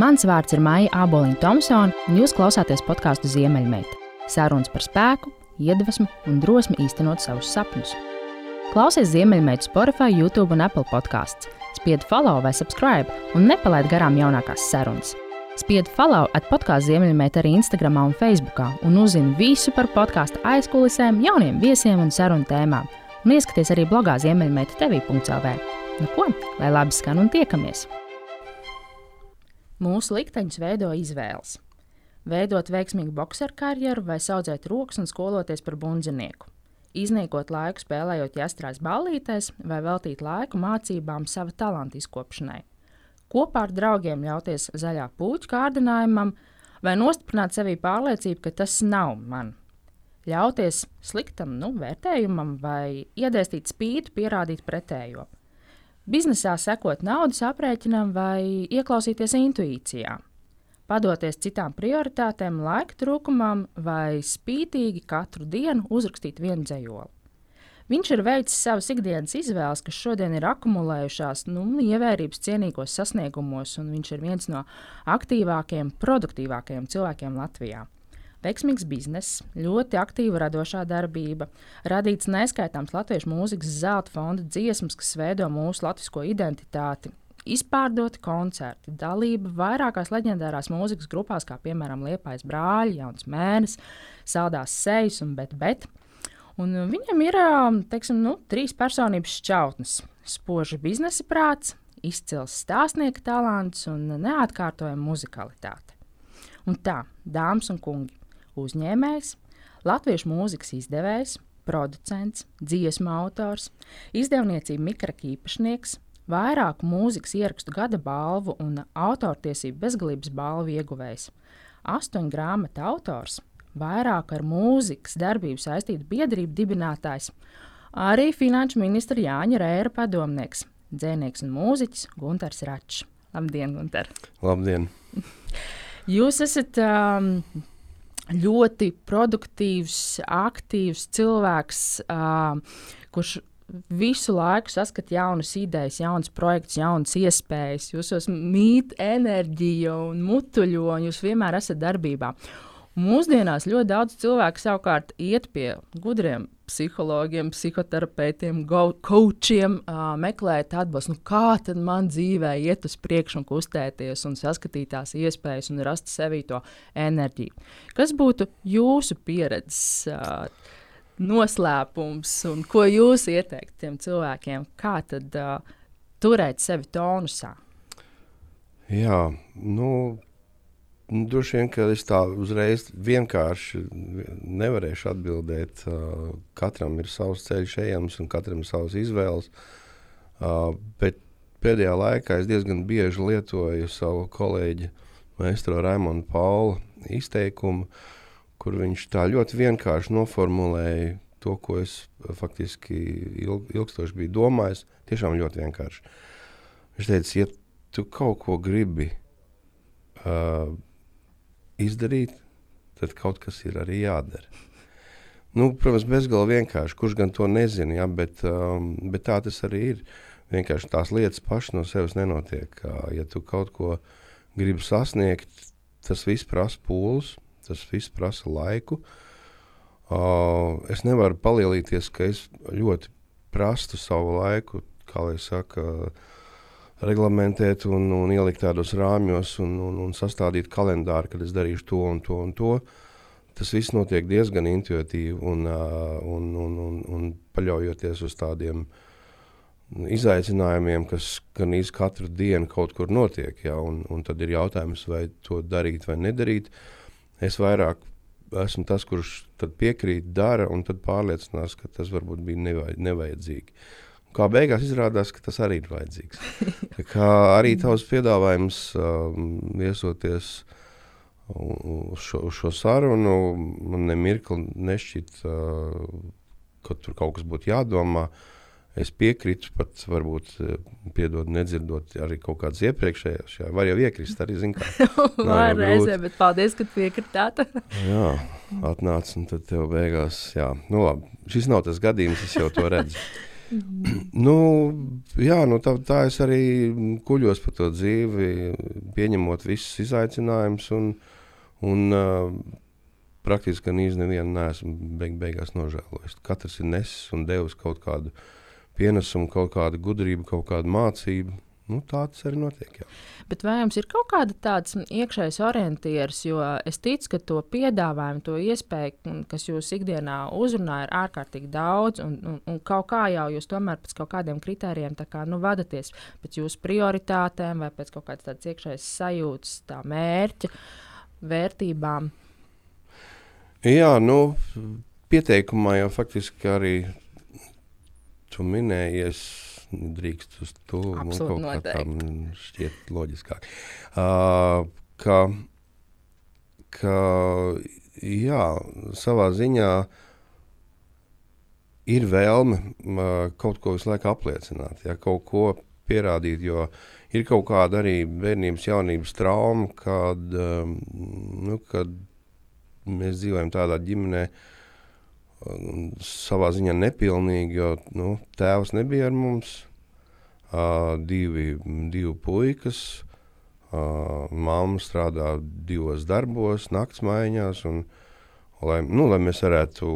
Mans vārds ir Maija Aboliņa Thompsone, un jūs klausāties podkāstu Ziemeļmeita. Sarunas par spēku, iedvesmu un drosmi īstenot savus sapņus. Klausies Ziemeļmeitu Spotify, YouTube un Apple podkāsts. Spied follow vai subscribe un nepalaid garām jaunākās sarunas. Spied follow at podkāstu Ziemeļmeita arī Instagram un Facebook, un uzzini visu par podkāstu aizkulisēm, jauniem viesiem un sarunu tēmām. Un ieskaties arī blogā Ziemeļmeita TV.CLV. Nu ko, lai labi skan un tiekamies! Mūsu likteņus veido izvēles. Veidot veiksmīgu boxeru karjeru vai audzēt rokas un skoloties par bundzinieku. Izniekot laiku spēlējot jastrās ballītēs vai veltīt laiku mācībām sava talanta izkopšanai. Kopā ar draugiem ļauties zaļā puķa kārdinājumam vai nostiprināt sevī pārliecību, ka tas nav man. Ļauties sliktam nu, vērtējumam vai iedēstīt spīti, pierādīt pretējo biznesā sekot naudas aprēķinam vai ieklausīties intuīcijā, padoties citām prioritātēm, laika trūkumam vai spītīgi katru dienu uzrakstīt vienu dzējoli. Viņš ir veicis savas ikdienas izvēles, kas šodien ir akumulējušās nu, ievērības cienīgos sasniegumos, un viņš ir viens no aktīvākajiem, produktīvākajiem cilvēkiem Latvijā. Veiksmīgs bizness, ļoti aktīva radošā darbība, radīts neskaitāms latviešu mūzikas zelta fonda dziesmas, kas veido mūsu latvisko identitāti. Izpārdoti koncerti, dalība vairākās leģendārās mūzikas grupās, kā piemēram Liepais brāļi, Jauns Mēnesis, Saldās sejas un bet, bet. Un viņam ir teiksim, nu, trīs personības šķautnes - spoža biznesa prāts, izcils stāstnieka talants un neatkārtojama muzikalitāte. Un tā, dāmas un kungi, uzņēmējs, latviešu mūzikas izdevējs, producents, dziesmu autors, izdevniecība mikraka īpašnieks, vairāku mūzikas ierakstu gada balvu un autortiesību bezgalības balvu ieguvējs, astoņu grāmatu autors, vairāk ar mūzikas darbību saistītu biedrību dibinātājs, arī finanšu ministra Jāņa Rēra padomnieks, dzēnieks un mūziķis Gunārs Račs. Labdien, Gunār! Labdien! Jūs esat um, ļoti produktīvs, aktīvs cilvēks, uh, kurš visu laiku saskata jaunas idejas, jaunas projekts, jaunas iespējas. Jūs esat mīt enerģija un mutuļo, un jūs vienmēr esat darbībā. Mūsdienās ļoti daudz cilvēku savukārt iet pie gudriem psihologiem, psihoterapeitiem, coachiem, uh, meklēt atbalstu. Nu, kā tad man dzīvē iet uz priekšu un kustēties un saskatīt tās iespējas un rast sevī to enerģiju? Kas būtu jūsu pieredzes uh, noslēpums un ko jūs ieteiktu tiem cilvēkiem? Kā tad uh, turēt sevi tonusā? Jā, nu, Nu, droši vien, ka es tā uzreiz vienkārši nevarēšu atbildēt. Uh, katram ir savs ceļš ejams un katram ir savas izvēles. Uh, bet pēdējā laikā es diezgan bieži lietoju savu kolēģi Maestro Raimonu Paulu izteikumu, kur viņš tā ļoti vienkārši noformulēja to, ko es faktiski ilg, ilgstoši biju domājis. Tiešām ļoti vienkārši. Viņš teica, ja tu kaut ko gribi. Uh, izdarīt, tad kaut kas ir arī jādara. Nu, protams, bezgalīgi vienkārši. Kurš gan to nezina, ja, bet, um, bet tā tas arī ir. Vienkārši tās lietas pašas no sevis nenotiek. Ja tu kaut ko gribi sasniegt, tas viss prasa pūles, tas viss prasa laiku. Uh, es nevaru palielīties, ka es ļoti prastu savu laiku, kā lai saka, uh, reglamentēt un, un ielikt tādos rāmjos un, un, un sastādīt kalendāru, kad es darīšu to un to un to. Tas viss notiek diezgan intuitīvi un, un, un, un, un paļaujoties uz tādiem izaicinājumiem, kas gan īsti katru dienu kaut kur notiek. Ja, un, un tad ir jautājums, vai to darīt vai nedarīt. Es vairāk esmu tas, kurš piekrīt, dara un tad pārliecinās, ka tas varbūt bija nevajadzīgi. Kā beigās izrādās, ka tas arī ir vajadzīgs. Kā arī tavs piedāvājums um, viesoties uz šo, uz šo sarunu, man nemirkli nešķiet, uh, ka tur kaut kas būtu jādomā. Es piekrītu, pat varbūt uh, piedod, nedzirdot arī kaut kādas iepriekšējās. Jā, var jau iekrist arī, zin kā. Var reizē, bet paldies, ka piekritāt. jā, atnāc un tad tev beigās, jā, nu labi. Šis nav tas gadījums, es jau to redzu. Mm. nu, jā, nu tā, tā es arī kuļos par to dzīvi, pieņemot visus izaicinājumus. Un, un, uh, praktiski gan īsti nevienu neesmu beig beigās nožēlojis. Katrs ir nesis un devis kaut kādu pienesumu, kaut kādu gudrību, kaut kādu mācību. Nu, tā tas arī notiek. Jā. Bet vai jums ir kaut kāda tāda iekšējais orientieris, jo es ticu, ka to piedāvājumu, to iespēju, kas jūs ikdienā uzrunā, ir ārkārtīgi daudz, un, un, un kaut kā jau jūs tomēr pēc kaut kādiem kritērijiem kā, nu, vadaties pēc jūsu prioritātēm vai pēc kaut kādas tādas iekšējas sajūtas, tā mērķa, vērtībām. Jā, nu, pieteikumā jau faktiski arī tu minējies. Drīkst uz to man kaut kā šķiet loģiskāk. Uh, ka, ka, jā, savā ziņā ir vēlme uh, kaut ko visu laiku apliecināt, ja, kaut ko pierādīt, jo ir kaut kāda arī bērnības, jaunības trauma, kad, um, nu, kad mēs dzīvojam tādā ģimenē, savā ziņā nepilnīgi, jo nu, tēvs nebija ar mums. Uh, divi, divi puikas, uh, mamma strādā divos darbos, naktas maiņās, un, lai, nu, lai mēs varētu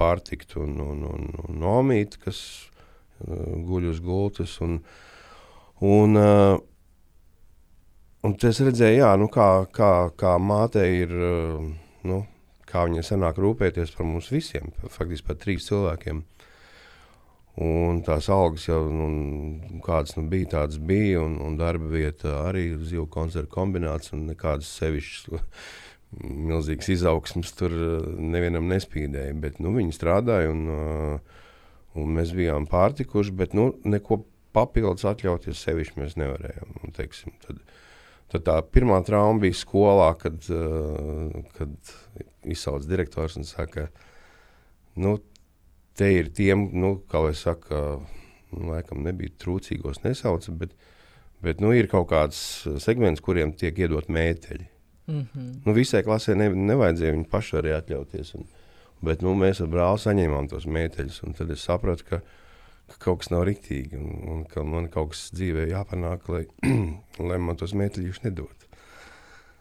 pārtikt un, un, un, un nomīt, kas uh, guļ uz gultas. Un, un, uh, un es redzēju, jā, nu, kā, kā, kā māte ir. Uh, nu, kā viņai sanāk rūpēties par mums visiem, faktiski par trīs cilvēkiem. Un tās algas jau nu, kādas nu, bija, tādas bija, un, un darba vieta arī zivju koncertu kombināts, un nekādas sevišķas milzīgas izaugsmas tur uh, nevienam nespīdēja. Bet nu, viņi strādāja, un, uh, un mēs bijām pārtikuši, bet nu, neko papildus atļauties sevišķi mēs nevarējām. Un, teiksim, tad, uh, Tad tā pirmā trauma bija skolā, kad, uh, kad izsauc direktors un saka, nu, te ir tiem, nu, kā lai saka, nu, laikam nebija trūcīgos nesauca, bet, bet nu, ir kaut kāds segments, kuriem tiek iedot mēteļi. Mm -hmm. nu, visai klasē ne, nevajadzēja viņu pašu arī atļauties. Un, bet nu, mēs ar brāli saņēmām tos mēteļus, un tad es sapratu, ka viņa ka kaut kas nav rīktīgi un, un ka man kaut kas dzīvē jāpanāk, lai, lai man tos mēteļus nedod.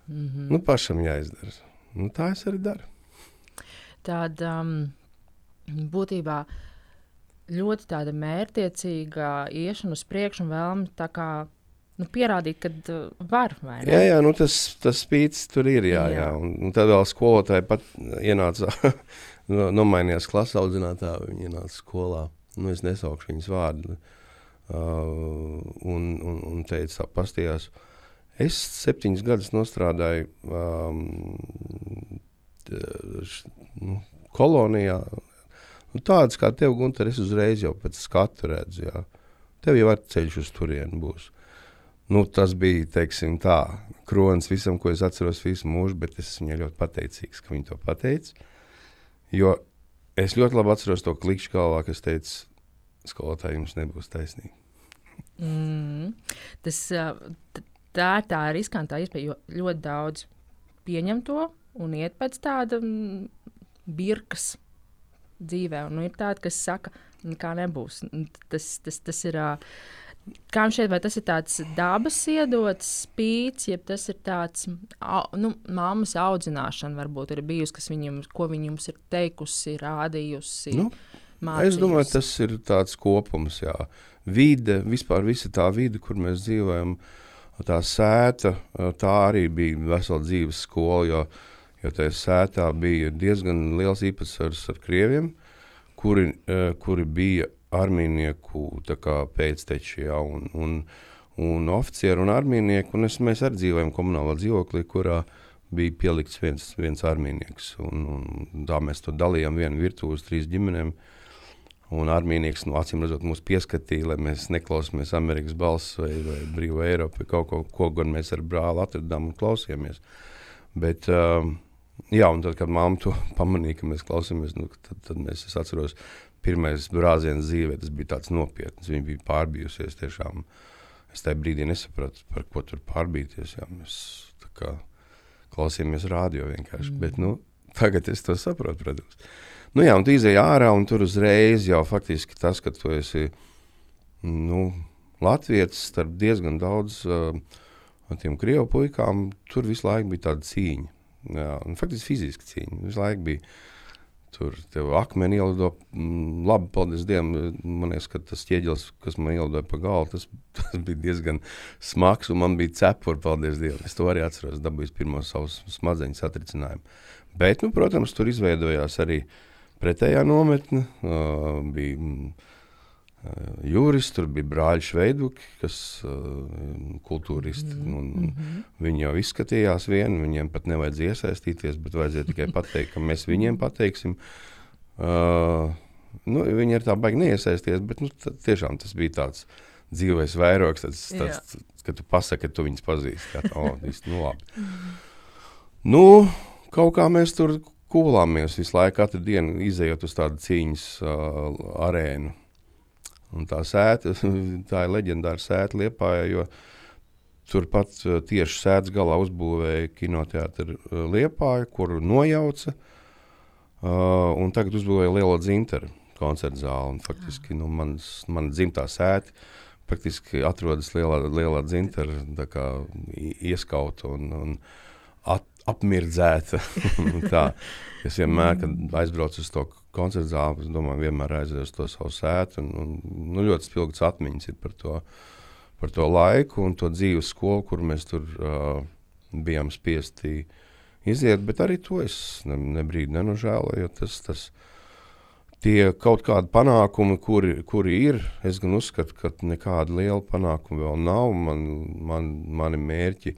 Mm -hmm. nu, pašam jāizdara. Nu, tā es arī daru. Tāda um, būtībā ļoti tāda mērķiecīga iešana uz priekšu un vēlme tā kā nu, pierādīt, ka uh, var. Jā, jā nu, tas, tas spīdis tur ir. Jā, jā. jā. Un, un tad vēl skolotāji pat ienāca, nomainījās klases audzinātāji, viņi ienāca skolā nu, es nesaukšu viņas vārdu, uh, un, un, un teica, pastījās, es septiņus gadus nostrādāju um, š, nu, kolonijā, nu, tādas kā tev, Gunter, es uzreiz jau pēc skatu redzu, jā. tev jau ar ceļš uz turienu būs. Nu, tas bija teiksim, tā, kronis visam, ko es atceros visu mūžu, bet es viņai ļoti pateicīgs, ka viņa to pateica. Jo Es ļoti labi atceros to klikšķi galvā, kas teica, skolotāji jums nebūs taisnīgi. Mm, tas, tā ir tā riskantā iespēja, jo ļoti daudz pieņem to un iet pēc tāda mm, birkas dzīvē. Un ir tādi, kas saka, ka nebūs. Tas, tas, tas ir. Kā jums šķiet, vai tas ir tāds dabas iedots spīts, jeb tas ir tāds nu, mammas audzināšana, varbūt ir bijusi, kas viņam, ko viņa jums ir teikusi, rādījusi. Nu, mācības. es domāju, tas ir tāds kopums, jā. Vide, vispār visa tā vide, kur mēs dzīvojam, tā sēta, tā arī bija vesela dzīves skola, jo, jo tajā sētā bija diezgan liels īpatsvars ar krieviem, kuri, kuri bija armijnieku pēcteči, jā, un, un, un oficieri un armijnieki. Un es, mēs arī dzīvojam komunālā dzīvoklī, kurā bija pielikts viens, viens armijnieks. Un, un tā mēs to dalījām vienu virtuvi uz trīs ģimenēm. Un armijnieks, nu, acīm redzot, mūs pieskatīja, lai mēs neklausāmies Amerikas balss vai, vai Brīvā Eiropa, vai kaut ko, ko gan mēs ar brāli atradām un klausījāmies. Bet, uh, jā, un tad, kad mamma to pamanīja, ka mēs klausāmies, nu, tad, tad mēs, es atceros, pirmais brāziens dzīvē, tas bija tāds nopietns. Viņa bija pārbijusies tiešām. Es tajā brīdī nesapratu, par ko tur pārbīties. Jā, mēs kā, klausījāmies rādio vienkārši. Mm. Bet, nu, tagad es to saprotu, protams. Nu, jā, un tu izēji ārā, un tur uzreiz jau faktiski tas, ka tu esi nu, Latvijas starp diezgan daudz uh, tiem krievu puikām, tur visu laiku bija tāda cīņa. Jā, un faktiski fiziska cīņa. Visu laiku bija tur tev akmeni ielido. Mm, labi, paldies Dievam. Man liekas, ka tas ķieģelis, kas man ielidoja pa galvu, tas, tas bija diezgan smags, man bija cepuri, paldies Dievam. Es to arī atceros, dabūjis pirmo savus smadzeņu satricinājumu. Bet, nu, protams, tur izveidojās arī pretējā nometne. Uh, bija mm, jurists, tur bija brāļi Šveiduki, kas uh, kultūristi. Mm -hmm. Viņi jau izskatījās vieni, viņiem pat nevajadzēja iesaistīties, bet vajadzēja tikai pateikt, ka mēs viņiem pateiksim. Uh, nu, viņi ir tā baigi neiesaisties, bet nu, tiešām tas bija tāds dzīves vairogs, tāds, tāds, kad tu pasaki, ka tu viņus pazīsti. Tā, oh, viss, nu, labi. Mm -hmm. Nu, kaut kā mēs tur kulāmies visu laiku, katru dienu izējot uz tādu cīņas uh, arēnu. Un tā sēta, tā ir leģendāra sēta Liepājā, jo turpat uh, tieši sēdes galā uzbūvēja kinoteātru uh, Liepāju, kuru nojauca, uh, un tagad uzbūvēja Lielo dzinteru koncertu zāli. Faktiski nu, mans, man dzimtā sēta praktiski atrodas lielā, lielā dzintara ieskauta un, un at, apmirdzēta. es vienmēr, kad aizbraucu uz to koncertu zāli, es domāju, vienmēr aizēju uz to savu sētu. Un, un, nu, ļoti spilgts atmiņas ir par to, par to laiku un to dzīves skolu, kur mēs tur uh, bijām spiesti iziet. Bet arī to es ne, ne brīdi nenožēloju, jo tas, tas tie kaut kādi panākumi, kuri, kuri ir, es gan uzskatu, ka nekāda liela panākuma vēl nav. Man, man, mani mērķi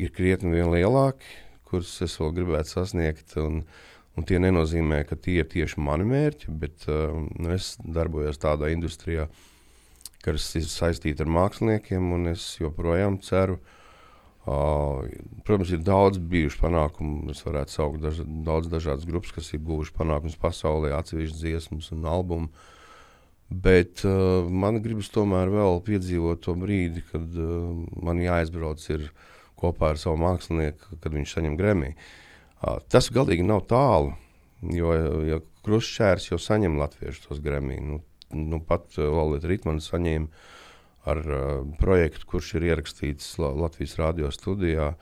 ir krietni vien lielāki, kurus es vēl gribētu sasniegt. Un, un tie nenozīmē, ka tie ir tieši mani mērķi, bet uh, nu, es darbojos tādā industrijā, kas ir saistīta ar māksliniekiem, un es joprojām ceru. Uh, protams, ir daudz bijuši panākumu. Es varētu saukt daž, daudz dažādas grupas, kas ir guvuši panākumus pasaulē, atsevišķas dziesmas un albumu. Bet uh, man gribas tomēr vēl piedzīvot to brīdi, kad uh, man uh, kopā ar savu mākslinieku, kad viņš saņem grēmiju. Tas galīgi nav tālu, jo, jo Krustčērs jau saņem latviešu tos grēmiju. Nu, nu, pat Lorita Ritmana saņēma ar uh, projektu, kurš ir ierakstīts La Latvijas radio studijā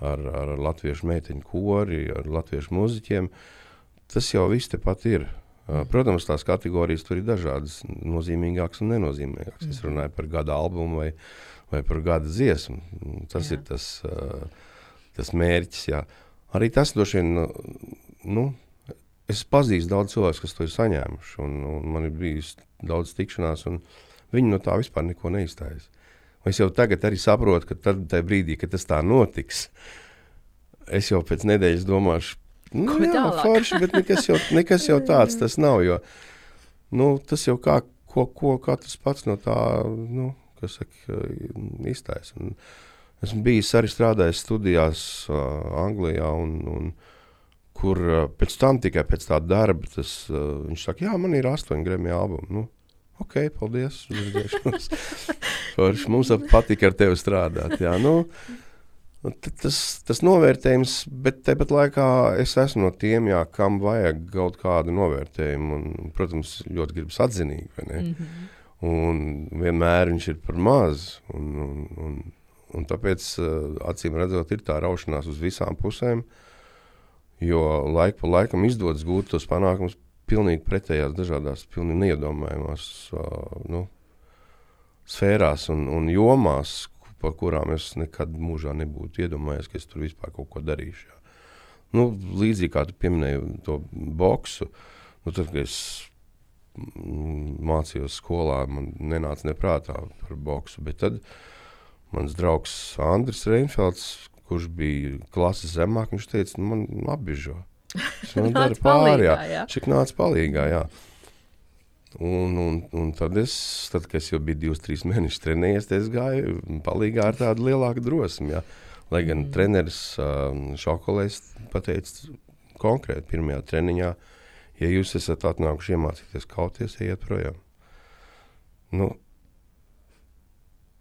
ar, ar latviešu meiteņu kori, ar latviešu muzeķiem. Tas jau viss tepat ir. Uh, protams, tās kategorijas tur ir dažādas, nozīmīgākas un nenozīmīgākas. Mm. Es runāju par gada albumu vai, vai par gada dziesmu. Tas jā. ir tas, uh, tas mērķis. Jā. Arī tas droši vien, nu, es pazīstu daudz cilvēku, kas to ir saņēmuši, un, un man ir bijis daudz tikšanās, un viņi no tā vispār neko neizstājas. Es jau tagad arī saprotu, ka tad, brīdī, kad tas tā notiks, es jau pēc nedēļas domāšu, nu, Ko jā, forši, bet nekas jau, nekas jau tāds tas nav, jo nu, tas jau kā, ko, ko katrs pats no tā, nu, kas saka, iztaisa. Esmu bijis arī strādājis studijās uh, Anglijā, un, un, kur uh, pēc tam tikai pēc tā darba tas, uh, viņš saka, jā, man ir astoņi grēmija albumi. Nu, ok, paldies. Mums patīk ar tevi strādāt. Jā, nu, Tas, tas novērtējums, bet tāpat laikā es esmu no tiem, jā, kam vajag kaut kādu novērtējumu. Un, protams, ļoti gribas atzinīgi. Mm -hmm. Un vienmēr viņš ir par maz. Un, un, un, un tāpēc, uh, acīm redzot, ir tā raušanās uz visām pusēm. Jo laika pa laikam izdodas gūt tos panākumus pilnīgi pretējās, dažādās, pilnīgi neiedomājamās uh, nu, sfērās un, un jomās, par kurām es nekad mūžā nebūtu iedomājies, ka es tur vispār kaut ko darīšu. Jā. Nu, līdzīgi kā tu pieminēji to boksu, nu, tad, kad es mācījos skolā, man nenāca neprātā par boksu. Bet tad mans draugs Andris Reinfelds, kurš bija klases zemāk, viņš teica, nu, man apbižo. Tas man dara pāri, jā. jā. Šik nāca palīgā, jā. Un, un, un tad, es, tad, kad es jau biju divus, trīs mēnešus trenējies, es gāju palīgā ar tādu lielāku drosmi. Jā. Lai gan mm. treneris uh, Šokolēs pateica konkrēti pirmajā treniņā, Ja jūs esat atnākuši iemācīties kauties, ejiet projām. Nu,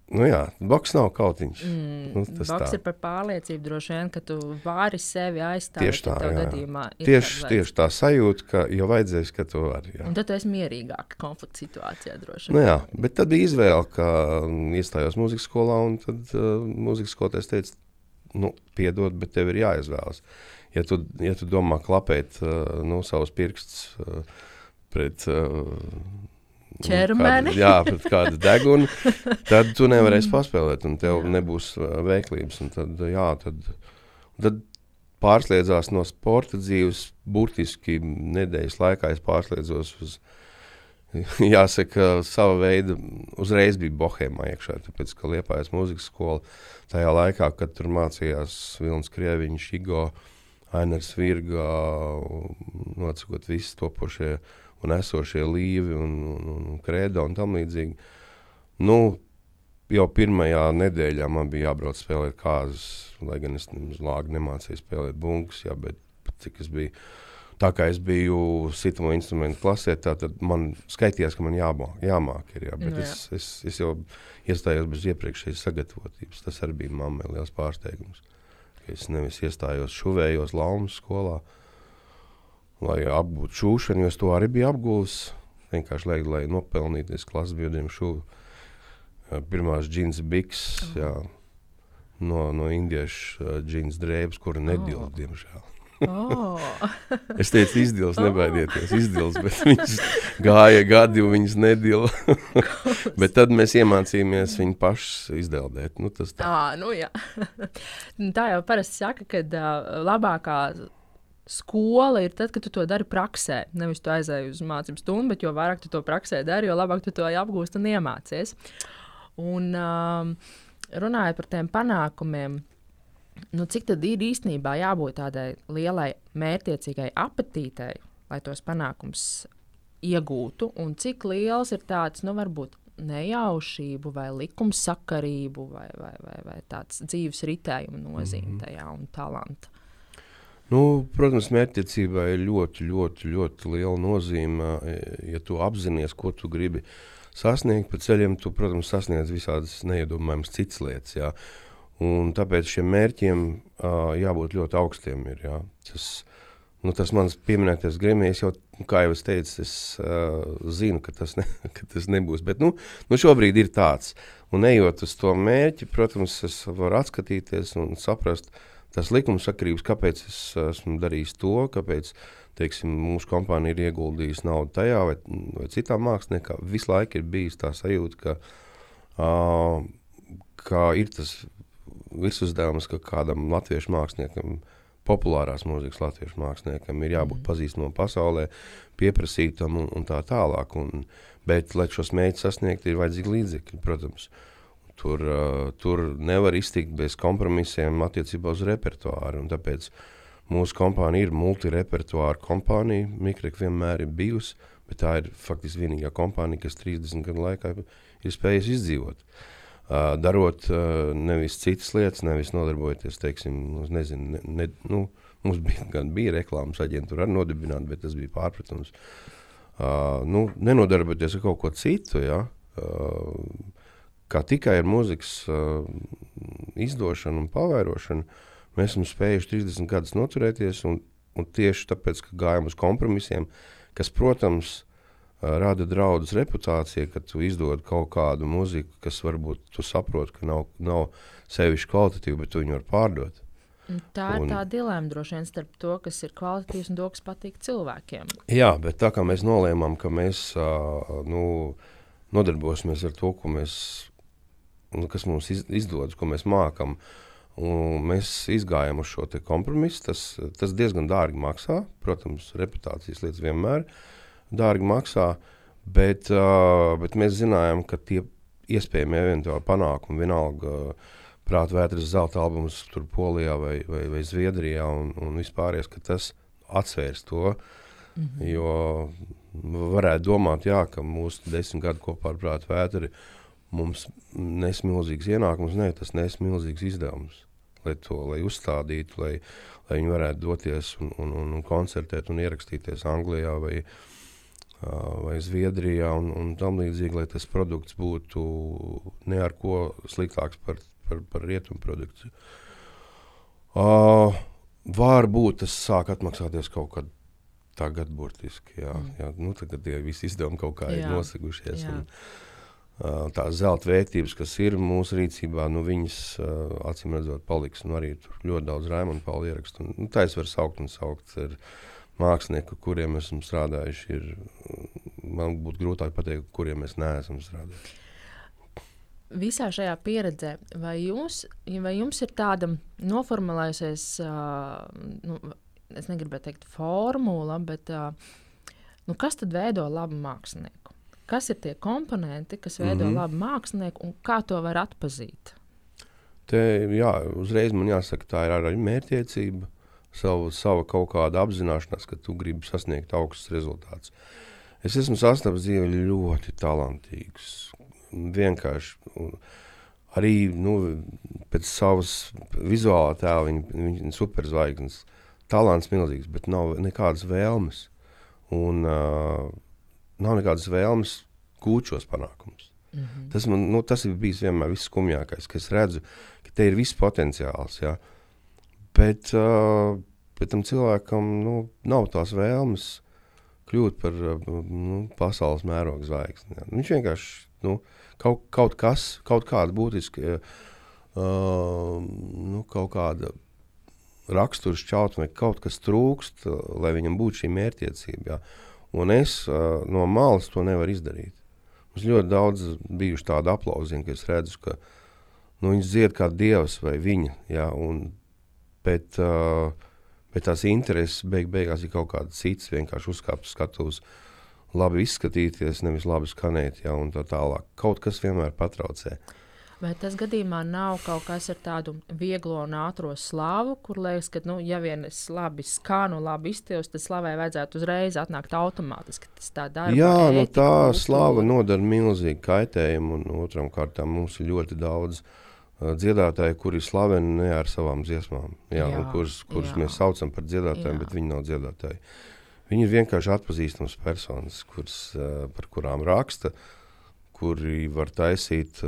Nu jā, boks nav kautiņš. Mm, Nu, tas boks tā. ir par pārliecību, droši vien, ka tu vari sevi aizstāvēt. Tieši tā, jā. gadījumā Tieši, tieši tā sajūta, ka jau vajadzēs, ka tu vari. jā. Un tad tu esi mierīgāk konflikta situācijā, droši Nu, vien. jā, bet tad bija izvēle, ka mm, iestājos mūzikas skolā, un tad uh, mūzikas skolotājs teica, nu, piedod, bet tev ir jāizvēlas. Ja tu, ja tu domā klapēt uh, nu, savus pirkstus uh, pret uh, nu, Ķermeni. kādu, jā, pret kādu degunu, tad tu nevarēsi paspēlēt, un tev nebūs uh, veiklības. Tad, uh, jā, tad, tad pārsliedzās no sporta dzīves. Burtiski nedēļas laikā es pārsliedzos uz jāsaka, sava veida uzreiz bija bohēmā iekšā. Tāpēc, ka Liepājas mūzikas skola tajā laikā, kad tur mācījās Vilnis Krieviņš, Igo, Ainars Virga, nocikot visi topošie un esošie līvi un, un, un, un kredo un tam līdzīgi. Nu, jau pirmajā nedēļā man bija jābrauc spēlēt kāzas, lai gan es uz lāgu nemācīju spēlēt bunkus, jā, bet cik es biju Tā kā es biju sitamo instrumentu klasē, tad man skaitījās, ka man jāmāk. jāmāk ir, jā, bet Nu, nu, jā. es, es, es jau iestājos bez iepriekšējas sagatavotības. Tas arī bija mammai liels pārsteigums. Es nevis iestājos šuvējos laumas skolā, lai apgūtu šūšanu, jo es to arī biju apgūlis. Vienkārši lai, lai nopelnītu, es klases biedriem ā, pirmās džins biks, jā, no, no indiešu ā, džins drēbes, kura nedilst, Oh. diemžēl. Oh. Es teicu, izdils, nebaidieties, izdils, bet viņas gāja gadi, un viņas nedila. bet tad mēs iemācījāmies viņu pašus izdeldēt. Nu, tā. À. Nu, tā jau parasti saka, ka uh, labākā skola ir tad, kad tu to dari praksē. Nevis tu aizēji uz mācību stundu, bet jo vairāk tu to praksē dari, jo labāk tu to apgūsti un iemācies. Un um, runājot par tiem panākumiem. Nu, cik tad ir īstenībā jābūt tādai lielai mērķiecīgai apetītei, lai tos panākumus iegūtu, un cik liels ir tāds, nu, varbūt nejaušību, vai likumsakarību, vai, vai, vai, vai tāds dzīves ritējuma nozīme Mhm. tajā un talanta. Nu, protams, mērķtiecībai ir ļoti, ļoti, ļoti liela nozīme. e, Ja tu apzinājies, ko tu gribi sasniegt pa ceļiem, tu, protams, sasniedz visādas neiedomājamas citas lietas. Jā. Un tāpēc šiem mērķiem uh, jābūt ļoti augstiem. Ir, jā. tas, nu, tas mans pieminētais grēmijs jau, kā jau es teicu, es uh, zinu, ka tas, ne, ka tas nebūs. Bet nu, nu šobrīd ir tāds. Un ejot uz to mērķi, protams, es varu atskatīties un saprast tas likumsakarības, kāpēc es esmu darījis to, kāpēc teiksim, mūsu kompānija ir ieguldījusi naudu tajā vai, vai citā māksliniekā. Visu laiku ir bijis tā sajūta, ka, uh, ka ir tas virsuzdevums, ka kādam latviešu māksliniekam, populārās mūzikas latviešu māksliniekam, ir jābūt pazīstamam pasaulē, pieprasītam un, un tā tālāk. Un, bet, lai šos mērķus sasniegtu, ir vajadzīgi līdzekļi, protams. Uh, tur nevar iztikt bez kompromisiem attiecībā uz repertuāru. Tāpēc mūsu kompānija ir multirepertuāra kompānija. Mikrofona vienmēr ir bijusi, bet tā ir faktiski vienīgā kompānija, kas 30 gadu laikā ir spējusi izdzīvot. Uh, darot uh, nevis citas lietas, nevis nodarbojoties, teiksim, uz nezinu, ne, ne, nu, mums bija, gan bija reklāmas aģentūra arī nodibināta, bet tas bija pārpratums. Uh, nu, nenodarboties ar kaut ko citu, ja, uh, kā tikai ar mūzikas uh, izdošanu un pavairošanu, mēs esam spējuši 30 gadus noturēties, un, un tieši tāpēc, ka gājām uz kompromisiem, kas, protams, uh, rada draudus reputācijai, ka tu izdod kaut kādu mūziku, kas varbūt tu saproti, ka nav, nav sevišķi kvalitatīva, bet tu viņu var pārdot. Tā ir Un- tā dilemma droši vien starp to, kas ir kvalitatīvs un to, kas patīk cilvēkiem. Jā, bet tā kā mēs nolēmām, ka mēs uh, nu, nodarbosimies ar to, ko mēs, kas mums iz, izdodas, ko mēs mākam, un mēs izgājām uz šo kompromisu, tas, tas diezgan dārgi maksā. Protams, reputācijas lietas vienmēr dārgi maksā, bet, uh, bet mēs zinājām, ka tie iespējami eventuāli panākumi vienalga. Prāta vētras zelta albums tur Polijā vai, vai, vai Zviedrijā un, un vispārējais, ka tas atsvērs to. Mm -hmm. Jo varētu domāt, jā, ka mūsu desmit gadu kopā ar prāta vētri mums nes milzīgs ienākums. Nē, tas nes milzīgs izdevums. Lai to lai uzstādītu, lai, lai viņi varētu doties un, un, un, un koncertēt un ierakstīties Anglijā vai, vai Zviedrijā un, un tam līdzīgi, lai tas produkts būtu ne ar ko sliktāks par, par, par rietumu produkciju. Uh, varbūt tas sāk atmaksāties kaut kad tagad, burtiski. Jā, mm. jā, nu, tagad tie visi izdevumi kaut kā jā. ir nosegušies. Jā. Un, tās zelta vērtības, kas ir mūsu rīcībā, nu, viņas uh, acīm redzot, paliks. Nu, arī tur ļoti daudz raimu un pauli ierakstu. Un, nu, tā es varu saukt un saukt. Ir, mākslinieki, kuriem esam strādājuši, ir, man būtu grūtāk pateikt, kuriem mēs neesam strādājuši. Visā šajā pieredzē, vai, jūs, vai jums ir tāda noformulējusies, uh, nu, es negribētu teikt, formula, bet uh, nu, kas tad veido labu mākslinieku? Kas ir tie komponenti, kas veido mm -hmm. labu mākslinieku un kā to var atpazīt? Te, jā, uzreiz man jāsaka, tā ir arī mērķiecība savu, savu kaut kādu apzināšanos, ka tu gribi sasniegt augstus rezultātus. Es esmu sastapis dzīvē ļoti talantīgus. Vienkārši arī nu, pēc savas vizuālā tēla viņa, viņa superzvaigznes. Talants milzīgs, bet nav nekādas vēlmes. Un uh, nav nekādas vēlmes gūt šos panākumus. Mm -hmm. tas, man, nu, tas ir bijis vienmēr viss skumjākais, ka es redzu, ka te ir viss potenciāls. Ja? Bet, uh, bet tam cilvēkam nu, nav tās vēlmes kļūt par nu, pasaules mēroga zvaigzni. Ja. Viņš vienkārši nu, kaut, kaut kas, kaut kāda būtiska, uh, nu, kaut kāda rakstura šķautne, kaut kas trūkst, lai viņam būtu šī mērķtiecība. Ja. Un es uh, no malas to nevaru izdarīt. Mums ļoti daudz bijuši tādi aplausiņi, ka es redzu, ka nu, viņš dzied kā dievs vai viņa. Ja, un bet, uh, bet tās intereses beig beigās ir kaut kādas citas. Vienkārši uzkāpt skatuves, labi izskatīties, nevis labi skanēt, ja, tā tālāk. Kaut kas vienmēr patraucē. Vai tas gadījumā nav kaut kas ar tādu vieglo un ātrā slāvu, kur liekas, ka, nu, ja vien es labi skanu, labi iztilstu, tad slavai vajadzētu uzreiz atnākt automātiski. Tas tā dara. Jā, nu, tā slāva nodara milzīgu kaitējumu, un otram kārtām mums ir ļoti daudz uh, dziedātāji, kuri slaveni ne ar savām dziesmām, jā, jā, kurus, kurus jā. mēs saucam par dziedātājiem, jā. bet viņi nav dziedātāji. Viņi ir vienkārši atpazīstams personas, kuras, par kurām raksta, kuri var taisīt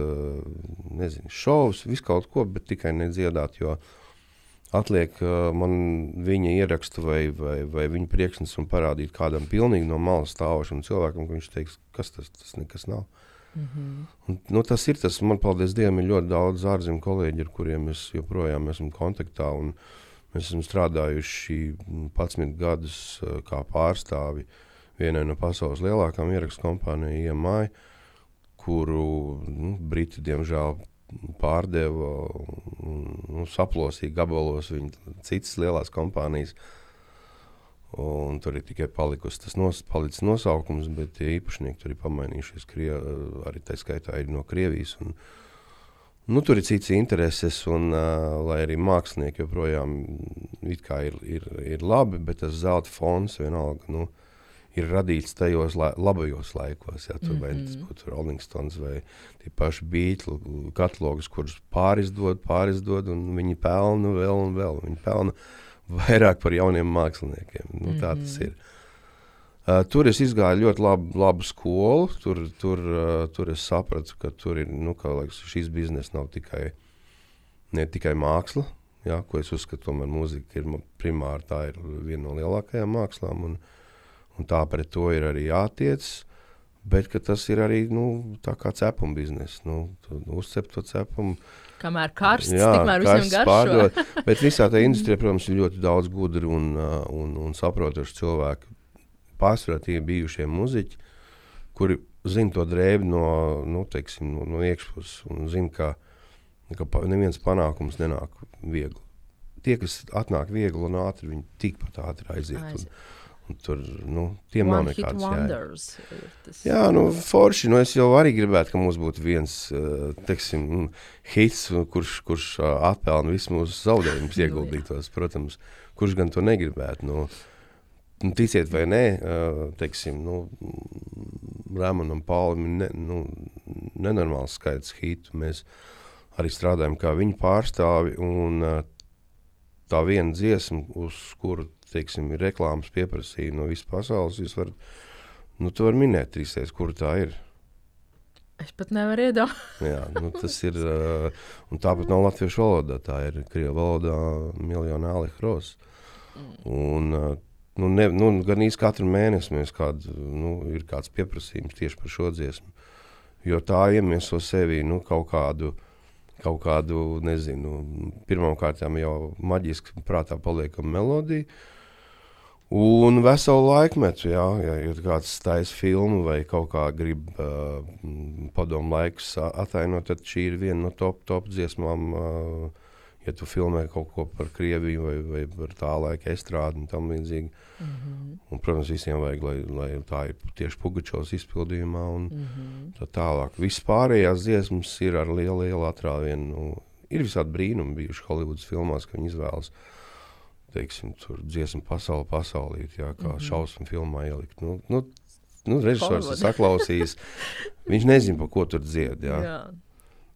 nezinu, šovus, visu kaut ko, bet tikai nedziedāt. Jo atliek man viņa ierakstu vai, vai, vai viņa priekšnesumu parādīt kādam pilnīgi no malas stāvošam cilvēkam, ka viņš teiks, kas tas, tas nekas nav. Mm -hmm. Un, nu, tas ir tas, man paldies Dievam, ir ļoti daudz ārzemju kolēģi, ar kuriem es joprojām esmu kontaktā. Mēs esam strādājuši 11 gadus uh, kā pārstāvi vienai no pasaules lielākām ierakstu kompānijām, EMI, kuru nu, Briti diemžēl pārdeva un nu, saplosīja gabalos viņa citas lielās kompānijas. Uh, Un tur ir tikai palikusi tas nos, nosaukums, bet tie īpašnieki tur ir pamainījušies. Krie, arī tā skaitā ir no Krievijas. Un, nu, tur ir cits intereses, un uh, lai arī mākslinieki joprojām ir, ir, ir labi, bet tas zelta fons vienalga nu, ir radīts tajos la, labajos laikos. Ja, tur, mm -hmm. Vai tas mhm. būtu Rolling Stones vai tie paši beigļu katalogus, kurus pārizdod, pārizdod, un viņi pelna vēl un vēl. Viņi pelna vairāk par jauniem māksliniekiem. Nu, tā tas mhm. ir. Uh, tur es gāju ļoti labu, labu skolu. Tur, tur, uh, tur es sapratu, ka tur ir nu, ka, liekas, šis bizness nav tikai, ne tikai māksla. Jā, ko es uzskatu, tomēr mūzika ir primāri tā ir viena no lielākajām mākslām, un, un tā pret to ir arī jātiecas. Bet tas ir arī nu, tā kā cepuma biznesa. Nu, uzcept to cepumu, Kamēr karsts, jā, tikmēr garšo. pārdod, bet visā tajā industrijā, protams, ir ļoti daudz gudru un, uh, un, un saprotošu cilvēku. Pārsvarā tie bijušie muzeķi, kuri zina to drēbi no, nu, teiksim, no, no iekšpuses un zina, ka, ka neviens panākums nenāk viegli. Tie, kas atnāk viegli un ātri, viņi tikpat ātri aiziet. aiziet. Un, Tur nu, tiem One nav nekādas jēgas. Jā, nu, forši. Nu, es jau arī gribētu, ka mums būtu viens uh, teiksim, mm, hits, kurš, kurš uh, atpelna visu mūsu zaudējumus, nu, ieguldītos. Protams, kurš gan to negribētu. Nu, nu, ticiet vai nē, uh, teiksim, nu, Rāmanam Paulim ir ne, nu, nenormāls skaits hitu. Mēs arī strādājam kā viņa pārstāvi. Un, tā viena dziesma, uz kuru teiksim, reklāmas pieprasījumi no visas pasaules. Jūs varat Nu, tu vari minēt trīsreiz, kur tā ir. Es pat nevaru iedomāties. Jā, nu, tas ir. Uh, tāpat nav latviešu valodā. Tā ir krievu valodā miljonu alihros. Un, uh, nu, ne, nu, gan īsti katru mēnesi mēs kādu, nu, ir kāds pieprasījums tieši par šo dziesmu. Jo tā iemieso sevi nu, kaut kādu. Kaut kādu, nezinu, pirmkārt jau maģiski prātā paliekama melodija, Un veselu laikmetu, jā, ja ir kāds taisa filmu vai kaut kā grib uh, padomu laikus atainot, tad šī ir viena no top, top dziesmām. Uh, ja tu filmē kaut ko par Krieviju vai, vai par tā laika estrādi un tam līdzīgi. Mm -hmm. un, protams, visiem vajag, lai, lai tā ir tieši Pugačovs izpildījumā un mm -hmm. tā tālāk. Viss pārējās dziesmas ir ar lielu, lielu atrāvienu. Nu, ir visādi brīnumi bijuši Holivudas filmās, ka viņi izvēlas teiksim, dziesmu pasauli, pasaulīt, jā, kā mm -hmm. šausmu filmā ielikt. Nu, nu, nu, režisors ir saklausījis, viņš nezina, pa ko tur dzied. Jā. Jā.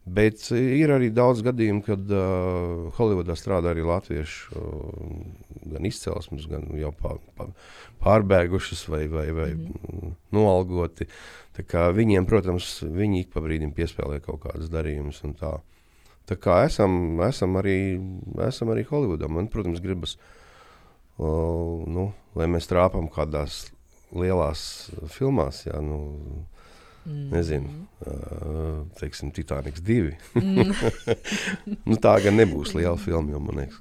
Bet ir arī daudz gadījumu, kad uh, Holivudā strādā arī latvieši, uh, gan izcelsmes, gan jau pār, pār, pārbēgušas vai, vai, vai mm -hmm. noalgoti. Viņiem, protams, viņi ik pa brīdim piespēlē kaut kādas darījumus un tā. Tā kā esam, esam, arī, esam arī Holivudā. Man, protams, gribas, uh, nu, lai mēs trāpām kādās lielās filmās. Jā, nu, mm. Nezinu, uh, teiksim, Titaniks 2. Mm. nu, tā gan nebūs liela filma, jo man liekas,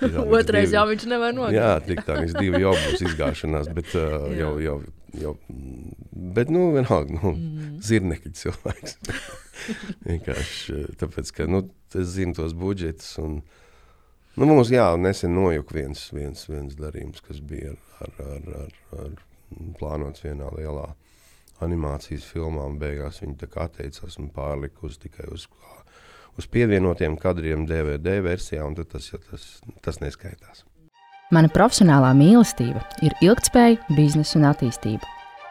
ka Otrais jau viņš nevar nokļūt. jā, Titaniks 2 jau būs izgāšanās, bet uh, jau, jau, jau, bet, nu, vienalga, nu, mm. zirnekļi cilvēks. Vienkārši eh, tāpēc, ka nu, es zinu tos budžetus. Un, nu, mums jā, nesen nojuka viens, viens, viens darījums, kas bija ar, ar, ar, ar, ar plānots vienā lielā animācijas filmā. Beigās viņi atteicās un pārlika uz tikai uz, uz pievienotiem kadriem DVD versijā, un tas, tas, tas neskaitās. Mana profesionālā mīlestība ir ilgspēja, biznesa un attīstība.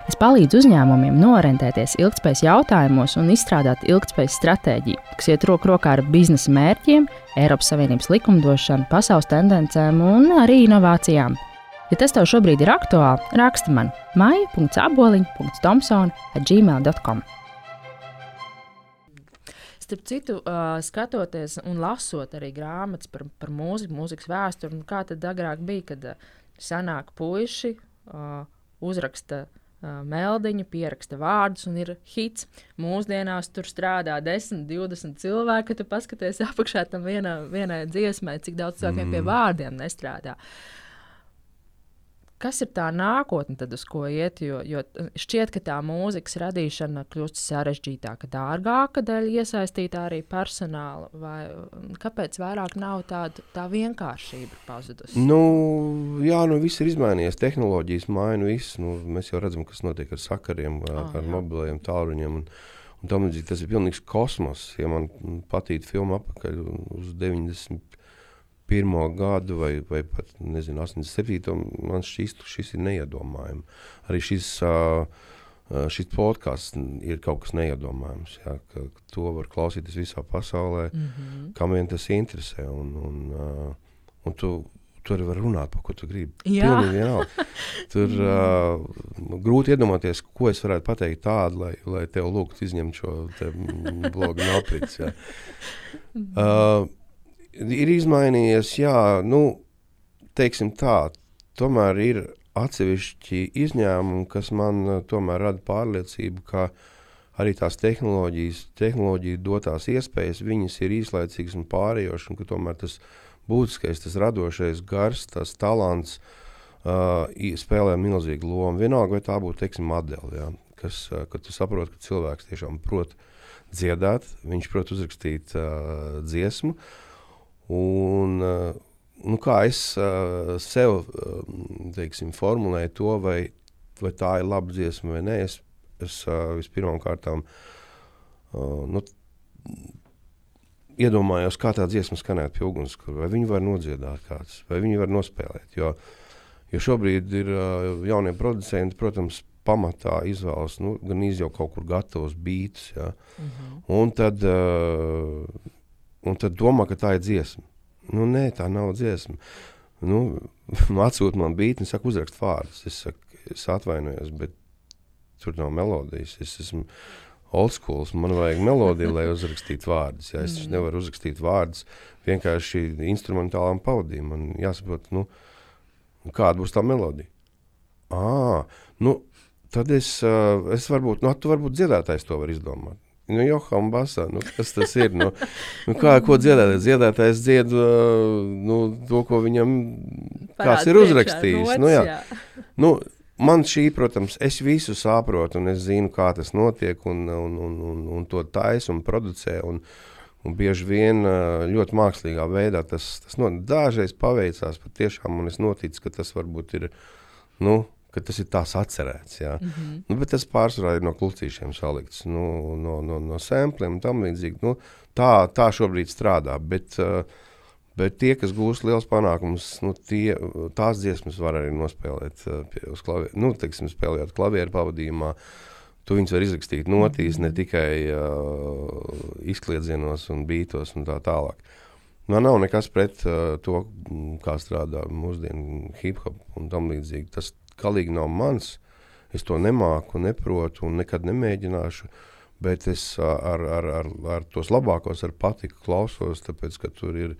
Es palīdzu uzņēmumiem noorientēties ilgspējas jautājumos un izstrādāt ilgspējas stratēģiju, kas iet roku rokā ar biznesa mērķiem, Eiropas Savienības likumdošanu, pasaules tendencēm un arī inovācijām. Ja tas tev šobrīd ir aktuāli, raksti man maija.aboliņa.tomsona.gmail.com. Starp citu, uh, skatoties un lasot arī grāmatas par, par mūziku, mūzikas vēsturi, nu, kā tad agrāk bija, kad uh, senāk puiši uh, uzraksta uh, meldiņu, pieraksta vārdus un ir hits. Mūsdienās tur strādā 10, 20 cilvēki, tu paskaties apakšā tam vienā, vienai dziesmai, cik daudz cilvēkiem mm. pie vārdiem nestrādā. Uh, kas ir tā nākotne, tad uz ko iet? Jo, jo šķiet, ka tā mūzikas radīšana kļūst sarežģītāka, dārgāka dēļ iesaistītā arī personāla. Vai, kāpēc vairāk nav tāda tā vienkāršība pazudusi? Nu, jā, nu viss ir izmainījies. Tehnoloģijas maina visu. Nu, mēs jau redzam, kas notiek ar sakariem, ar, oh, ar mobiliem tālruņiem. Un, un tam līdzīgi tas ir pilnīgs kosmos. Ja man patīk filma apakaļ uz 90 pirmo gadu, vai, vai pat nezinu, 87. man šķiet, šis ir neiedomājami. Arī šis, šis podkāsts ir kaut kas neiedomājams. Jā, ka, to var klausīties visā pasaulē, mm -hmm. kam vien tas interesē. Un, un, un tu, Tur var runāt par ko tu gribi. Tur uh, grūti iedomāties, ko es varētu pateikt tādu, lai, lai tev lūgtu izņemt šo blogu no aprits. Uh, ir izmainījies, jā, nu, teiksim tā, tomēr ir atsevišķi izņēmumi, kas man uh, tomēr rada pārliecību, ka arī tās tehnoloģijas, tehnoloģija dotās iespējas, viņas ir īslaicīgas un pārējošas, un ka tomēr tas būtiskais, tas radošais gars, tas talants uh, spēlē milzīgu lomu. Vienalga, vai tā būtu, teiksim, Adela, ja, kas, uh, kad tu saproti, ka cilvēks tiešām prot dziedāt, viņš prot uzrakstīt uh, dziesmu, uh, Un, eh, nu, kā es uh, sev uh, teiksim, formulēju to, vai, vai tā ir laba dziesma vai nē, es, es uh, vispirmām kārtām uh, nu, iedomājos, kā tā dziesma skanētu pie ugunskura, vai viņu var nodziedāt kāds, vai viņu var nospēlēt. Jo, jo šobrīd ir uh, jaunie producenti, protams, pamatā izvēlas nu, gan jau kaut kur gatavus beidus. Ja? Mm -hmm. Un tad uh, un tad domā, ka tā ir dziesma. Nu, nē, tā nav dziesma. Nu, atsūta man bītni, saka, uzrakst vārdus. Es, saku, es atvainojos, bet tur nav melodijas. Es esmu old school, man vajag melodiju, lai uzrakstītu vārdus. Ja? Es mm. nevaru uzrakstīt vārdus vienkārši instrumentālām pavadījumam. Man jāsaprot, nu, kāda būs tā melodija. À, nu, tad es, es varbūt, nu, tu varbūt dziedātājs to var izdomāt. Nu, Joham Basā, nu, kas tas ir? Nu, nu, kā, ko dziedātājs? Dziedātājs dzied uh, nu, to, ko viņam kāds ir uzrakstījis. Nu, jā. Nu, man šī, protams, es visu saprotu, un es zinu, kā tas notiek, un, un, un, un, un to taisa un producē. Un, un bieži vien uh, ļoti mākslīgā veidā tas, tas no, dažreiz paveicās patiešām, un es noticu, ka tas varbūt ir, nu, ka tas ir tās atcerēts. Ja? Mm -hmm. nu, bet tas pārsvarā ir no klucīšiem salikts, nu, no, no, no sampliem un tam līdzīgi. Nu, tā, tā šobrīd strādā. Bet, uh, Bet tie, kas gūs liels panākums, nu, tie, tās dziesmas var arī nospēlēt uh, uz klavieru, nu, teiksim, spēlējot klavieru pavadījumā. Tu viņus var izrakstīt notīs, ne tikai uh, izkliedzienos un bītos un tā tālāk. Man nav nekas pret uh, to, kā strādā mūsdienu hip hop un tam līdzīgi. Tas, galīgi nav mans. Es to nemāku, neprotu un nekad nemēģināšu. Bet es ar, ar, ar, ar tos labākos ar patiku klausos, tāpēc ka tur ir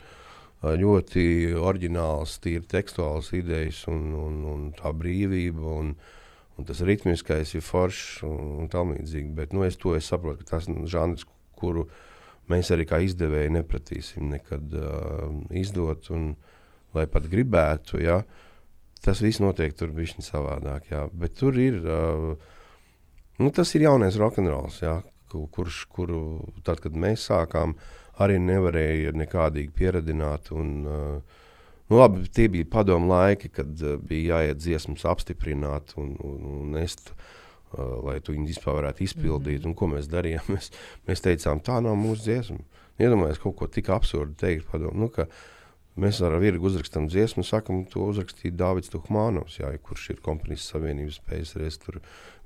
ļoti oriģināls, tīri tekstuāls idejas un, un, un tā brīvība. Un, un tas ritmiskais ir foršs un, un tā līdzīgi. Bet nu, es to es saprotu, ka tas ir žanrs, kuru mēs arī kā izdevēji nepratīsim nekad uh, izdot. Un, lai pat gribētu, ja, uh, tas viss notiek tur bija savādāk. Jā. Bet tur ir, uh, nu, tas ir jaunais rokenrols, kurš, kuru tad, kad mēs sākām, arī nevarēja nekādīgi pieradināt. Un, uh, nu, labi, tie bija padomu laiki, kad uh, bija jāiet dziesmas apstiprināt un, un, un nest. Uh, lai tu viņu vispār varētu izpildīt, mm -hmm. un ko mēs darījām. Mēs, mēs teicām, tā nav mūsu dziesma. Iedomājieties, kaut ko tik absurdu teikt. Padomu, nu, ka, uh, Mēs ar Virgu uzrakstām dziesmu, sakām, to uzrakstīja Dārvids Tuhmānovs, jā, kurš ir komponijas savienības PSRS, tur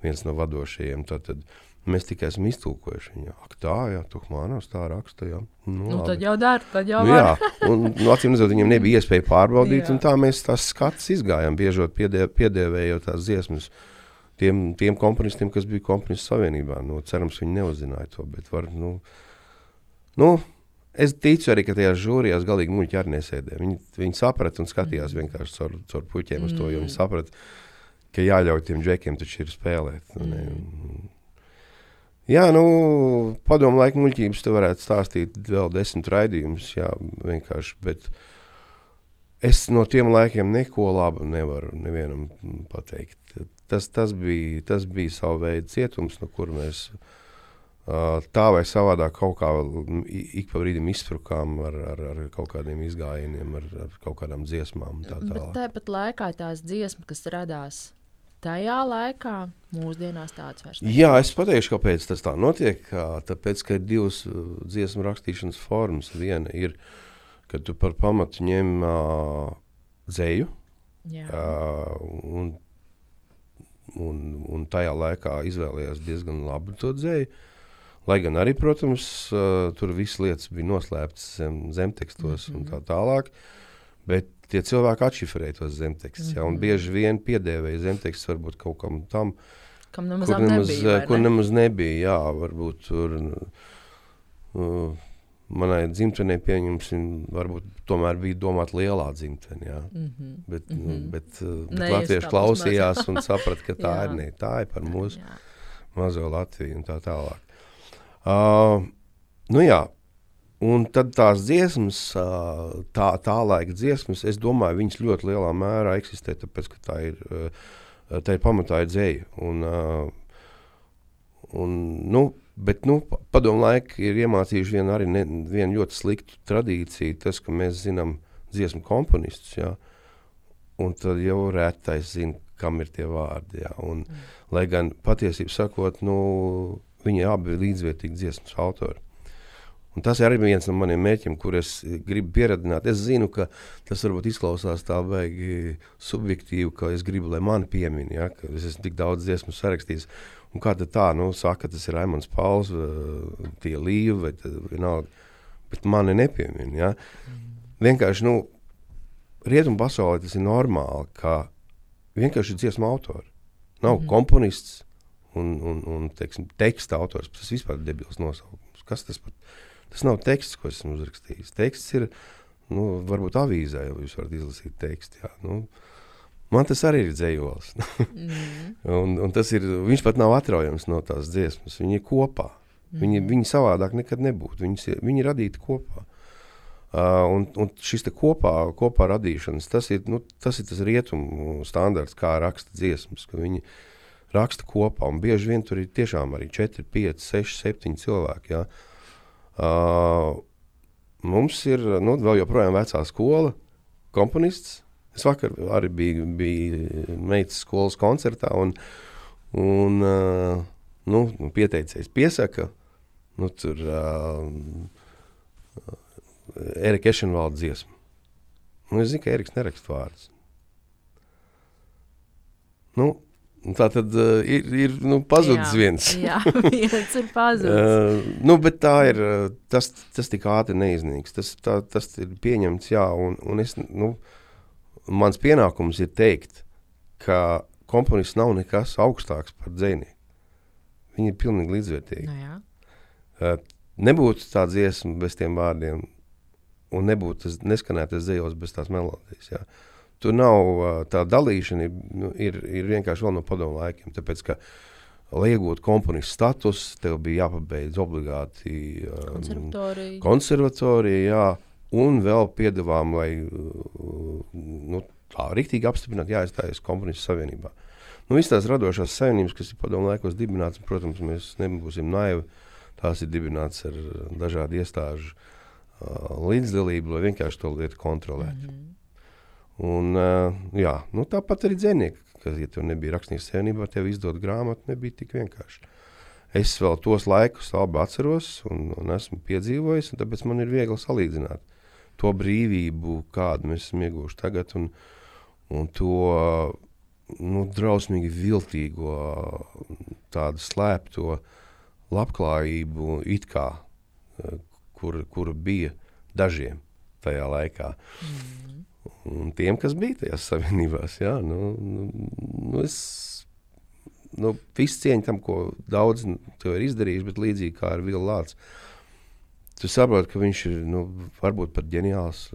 viens no vadošajiem. Tātad mēs tikai esam iztulkojuši viņu. Ak, tā, jā, Tuhmānovs tā raksta, jā. Nu, nu, tad jau dara, tad jau nu, var. jā, un nu, acīm redzot, viņiem nebija iespēja pārbaudīt, un tā mēs tās skatas izgājām, biežot piedē, piedēvējot tās dziesmas. Tiem, tiem komponistiem, kas bija komponijas savienībā, nu, cerams, viņi neuzzināja to, bet var, nu, nu Es ticu arī, ka tajās žūrijās galīgi muļķi arī nesēdēja. Viņi, viņi saprata un skatījās mm. vienkārši caur, caur puķiem uz to, jo viņi mm. saprata, ka jāļauj tiem džekiem taču ir spēlēt. Nu, mm. Jā, nu, padomu laiku muļķības te varētu stāstīt vēl desmit raidījumus, jā, vienkārši, bet es no tiem laikiem neko labu nevaru nevienam pateikt. Tas, tas, bija, tas bija savu veidu cietums, no kur mēs tā vai savādāk kaut kā ik pa brīdim izsprukām ar, ar, ar kaut kādiem izgājieniem, ar, ar kaut kādām dziesmām. Tā Bet tāpat laikā tās dziesmas, kas radās tajā laikā, mūsdienās tādas vairs nav. Jā, es pateikšu, kāpēc tas tā notiek. Tāpēc, ka ir divas dziesmu rakstīšanas formas. Viena ir, kad tu par pamatu ņem uh, dzēju. Uh, un, un, un tajā laikā izvēlējās diezgan labi to dzēju. Lai gan arī, protams, uh, tur viss lietas bija noslēptas zem, zemtekstos mm -hmm. un tā tālāk. Bet tie cilvēki atšifrēja tos zemtekstus. Mm -hmm. ja, un mhm. bieži vien piedēvēja zemtekstus varbūt kaut kam tam, kam nemaz kur nemaz, nebija. Kur ne? nemaz nebija jā, varbūt tur. Uh, manai dzimtenei, pieņemsim, varbūt tomēr bija domāta lielā dzimtene. Jā. Mm -hmm. Bet, mm -hmm. bet, bet ne, latvieši klausījās un saprata, ka tā ir, ne, tā ir par mūsu jā. mazo Latviju un tā tālāk. Uh, nu jā, un tad tās dziesmas, uh, tā, tā laika dziesmas, es domāju, viņas ļoti lielā mērā eksistē, tāpēc, ka tā ir, uh, tā ir pamatā ir dzēja. Un, uh, un, nu, bet, nu, padomu laiki ir iemācījuši vienu arī ne, vienu ļoti sliktu tradīciju, tas, ka mēs zinām dziesmu komponistus, jā, un tad jau retais zina, kam ir tie vārdi, jā, un, mm. lai gan patiesību sakot, nu, Viņi abi ir līdzvērtīgi dziesmu autori. Un tas ir arī viens no maniem mērķiem, kur es gribu pieradināt. Es zinu, ka tas varbūt izklausās tā baigi subjektīvi, ka es gribu, lai mani piemin, ja, ka es esmu tik daudz dziesmu sarakstījis. Un kā tā, nu, saka, tas ir Raimons Pauls, tie līvi vai vienalga, bet mani nepiemin, ja. Vienkārši, nu, rietumu pasaulē tas ir normāli, ka vienkārši ir dziesmu autori. Nav mm komponists, un, un, un teiksim, teksta autors. Tas vispār ir debils nosaukums. Kas tas pat? Tas nav teksts, ko esmu uzrakstījis. Teksts ir, nu, varbūt avīzē, jau jūs varat izlasīt tekstu. Jā, nu, man tas arī ir dzējols. mm. un, un tas ir, viņš pat nav atraujams no tās dziesmas. Viņi ir kopā. Mm. Viņi, viņi savādāk nekad nebūtu. Viņi, viņi ir radīti kopā. Uh, un, un šis kopā, kopā radīšanas, tas ir, nu, tas ir tas rietumu standarts, kā raksta dziesmas. Viņi raksta kopā, un bieži vien tur ir tiešām arī 4, 5, 6, 7 cilvēki. Ja? Uh, mums ir nu, vēl joprojām vecā skola, komponists. Es vakar arī biju, biju meitas skolas koncertā, un, un uh, nu, pieteicējs piesaka, nu, tur uh, Erika Ešenvalda dziesmu. Nu, es zinu, ka Eriks neraksta vārdus. Nu, tā tad uh, ir, ir nu, pazudis jā, viens. jā, viens ir pazudis. uh, nu, bet tā ir, tas, tas tik ātri neiznīks. Tas, tā, tas ir pieņemts, jā, un, un es, nu, mans pienākums ir teikt, ka komponists nav nekas augstāks par dzēnieku. Viņi ir pilnīgi līdzvērtīgi. Nu, jā. uh, nebūtu tā dziesma bez tiem vārdiem, un nebūtu tas neskanētas dzējos bez tās melodijas. Jā. Tur nav tā dalīšana, ir, nu, ir, ir vienkārši vēl no padomu laikiem. Tāpēc, ka, lai iegūtu komponistu status, tev bija jāpabeidz obligāti konservatorija. konservatorija jā, un vēl piedāvām, lai nu, tā rīktīgi apstiprinātu, jāiestājas komponistu savienībā. Nu, Visas tās radošās savienības, kas ir padomu laikos dibinātas, protams, mēs nebūsim naivi. Tās ir dibinātas ar dažādu iestāžu uh, līdzdalību, lai vienkārši to lietu kontrolētu. Mm -hmm. Un, uh, jā, nu, tāpat arī dzinieki, kas, ja tev nebija rakstnieks savienībā, tev izdot grāmatu nebija tik vienkārši. Es vēl tos laikus labi atceros un, un esmu piedzīvojis, un tāpēc man ir viegli salīdzināt to brīvību, kādu mēs esam ieguvuši tagad, un, un to nu, drausmīgi viltīgo, tādu slēpto labklājību, kā, kur, kur bija dažiem tajā laikā. Mm. Un tiem, kas bija tajās savienībās, jā, nu, nu, nu es nu, visu cieņu tam, ko daudz to ir izdarījuši, bet līdzīgi kā ar Vilnu Lācu. Tu saproti, ka viņš ir nu, varbūt pat ģeniāls,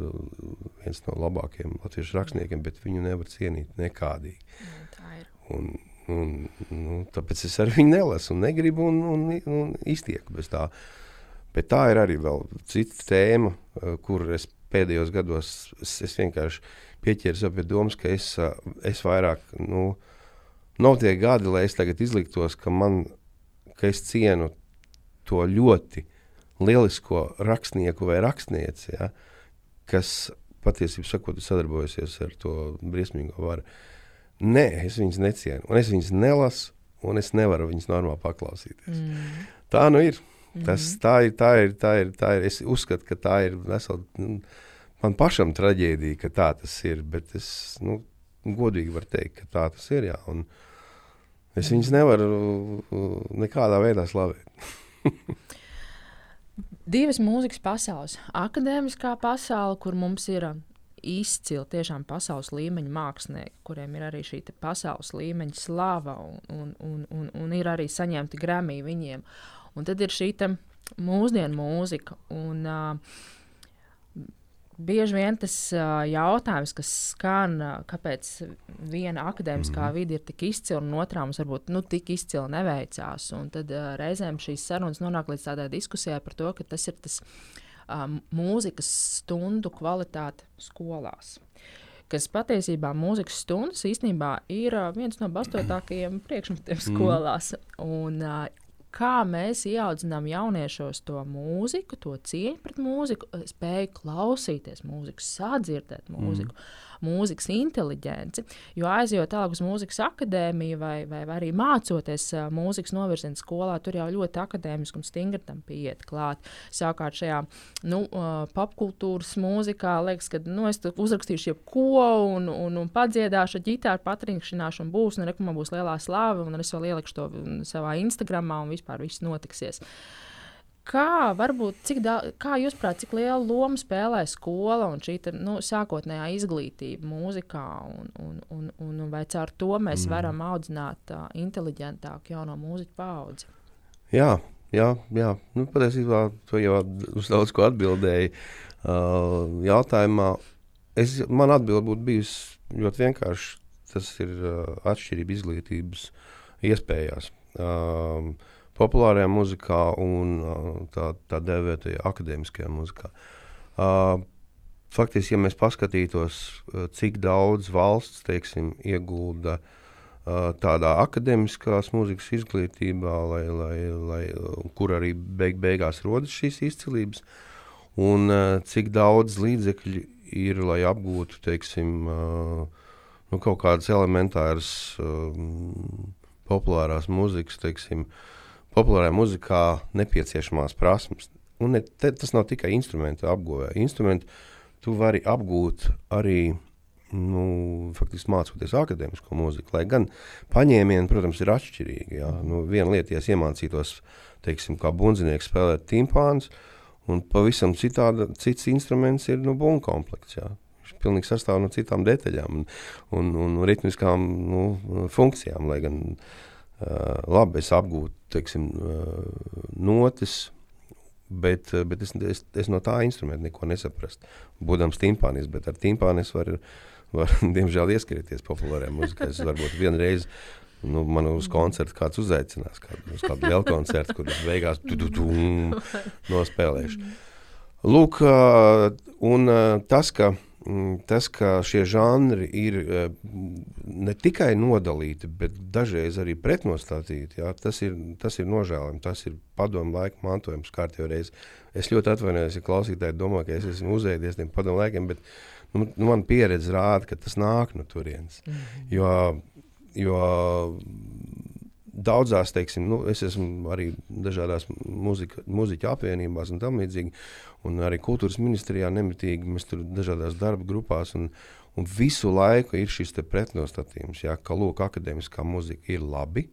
viens no labākajiem latviešu rakstniekiem, bet viņu nevar cienīt nekādīgi. Jā, tā ir. Un, un, nu, tāpēc es ar viņu nelasu un negribu un, un, un iztieku bez tā. Bet tā ir arī cita tēma, eh, kur es pēdējos gados es, es vienkārši pieķēru pie domas, ka es, es vairāk, nu, nav tie gadi, lai es tagad izliktos, ka man, ka es cienu to ļoti lielisko rakstnieku vai rakstnieci, ja, kas patiesībā sakot, sadarbojasies ar to briesmīgo varu. Nē, es viņus necienu, un es viņus nelasu, un es nevaru viņus normāli paklausīties. Mm. Tā nu ir. Mm -hmm. Tas, tā, ir, tā, ir, tā, ir, tā ir. Es uzskatu, ka tā ir vesela. Nu, man pašam traģēdija, ka tā tas ir. Bet es nu, godīgi varu teikt, ka tā tas ir. Jā, es viņus nevaru nekādā veidā slavēt. Divas mūzikas pasaules. Akadēmiskā pasaule, kur mums ir izcili tiešām pasaules līmeņa mākslinieki, kuriem ir arī šī pasaules līmeņa slava un, un, un, un, un ir arī saņemti Grammy viņiem. Un tad ir šī mūsdienu mūzika. Un, uh, bieži vien tas uh, jautājums, kas skan, uh, kāpēc viena akadēmiskā mm. vide ir tik izcila, un otrā mums varbūt nu, tik izcila neveicās. Un tad uh, reizēm šīs sarunas nonāk līdz tādai diskusijai par to, ka tas ir tas um, mūzikas stundu kvalitāte skolās. Kas patiesībā mūzikas stundas īstenībā ir uh, viens no bastotākajiem priekšmetiem skolās. Mm. Un, uh, kā mēs ieaudzinām jauniešos to mūziku, to cieņu pret mūziku, spēju klausīties mūziku, sadzirdēt mūziku. Mm mūzikas inteliģenci. Jo aizjot tālāk uz mūzikas akadēmiju vai, vai, vai arī mācoties uh, mūzikas novirziena skolā, tur jau ļoti akadēmiski un stingri tam pieiet klāt. Savukārt šajā nu, uh, popkultūras mūzikā liekas, ka nu, es uzrakstīšu jebko un, un, un padziedāšu ģitāru, patrinkšināšu un būs, un reku man būs lielā slāve, un es vēl ielikšu to savā Instagramā un vispār viss notiksies. Kā, varbūt, cik da, kā jūs prāt, cik lielu lomu spēlē skola un šī nu, sākotnējā izglītība mūzikā, un, un, un, un vai caur to mēs mm. varam audzināt uh, inteliģentāku jauno mūziķu paudzi? Jā, jā, jā. Nu, patiesībā to jau uz daudz ko atbildēja uh, jautājumā. Es, man atbild būtu bijusi ļoti vienkārši. Tas ir uh, atšķirība izglītības iespējās. Uh, populārajā mūzikā un tā, tā dēvētajā akadēmiskajā mūzikā. Uh, faktiski, ja mēs paskatītos, cik daudz valsts teiksim, iegulda uh, tādā akadēmiskās mūzikas izglītībā, lai, lai, lai, kur arī beig beigās rodas šīs izcilības, un uh, cik daudz līdzekļu ir, lai apgūtu teiksim, uh, nu, kaut kādas elementāras um, populārās mūzikas, teiksim, uh, populārajā muzikā nepieciešamās prasmes. Un ne, te, tas nav tikai instrumentu apgūve. Instrumentu tu vari apgūt arī nu, faktiski mācoties akadēmisko mūziku. Lai gan paņēmieni, protams, ir atšķirīgi. Jā. Nu, viena lieta, ja es iemācītos, teiksim, kā bundzinieks spēlēt timpāns, un pavisam citāda, cits instruments ir nu, bunkomplekts. Jā. Viņš pilnīgi sastāv no citām detaļām un, un, un ritmiskām nu, funkcijām. Lai gan Uh, labi, es apgūtu teiksim, uh, notis, bet, uh, bet es, es, es no tā instrumenta neko nesaprastu. Būdams timpānis, bet ar timpāni es varu, var, diemžēl, ieskrieties populārajā muzikā. Es varbūt vienreiz nu, man uz koncertu kāds uzaicinās, kādu, uz kādu lielu koncertu, kur es beigās tu, tu, tu, nospēlēšu. Lūk, un tas, ka tas, ka šie žanri ir eh, ne tikai nodalīti, bet dažreiz arī pretnostatīti, jā, tas, ir, tas ir nožēlojami. Tas ir padomu laika mantojums kārtībā reizē. Es ļoti atvainojos, ja klausītāji domā, ka es esmu uzēdies tiem padomu laikiem, bet nu, nu, man pieredze rāda, ka tas nāk no turienes. Mm -hmm. Jo, jo daudzās, teiksim, nu, es esmu arī dažādās muzika, muziķu apvienībās un tam līdzīgi, un arī kultūras ministrijā nemitīgi mēs tur dažādās darba grupās, un, un visu laiku ir šis pretnostatījums, jā, ka, lūk, akadēmiskā muzika ir labi,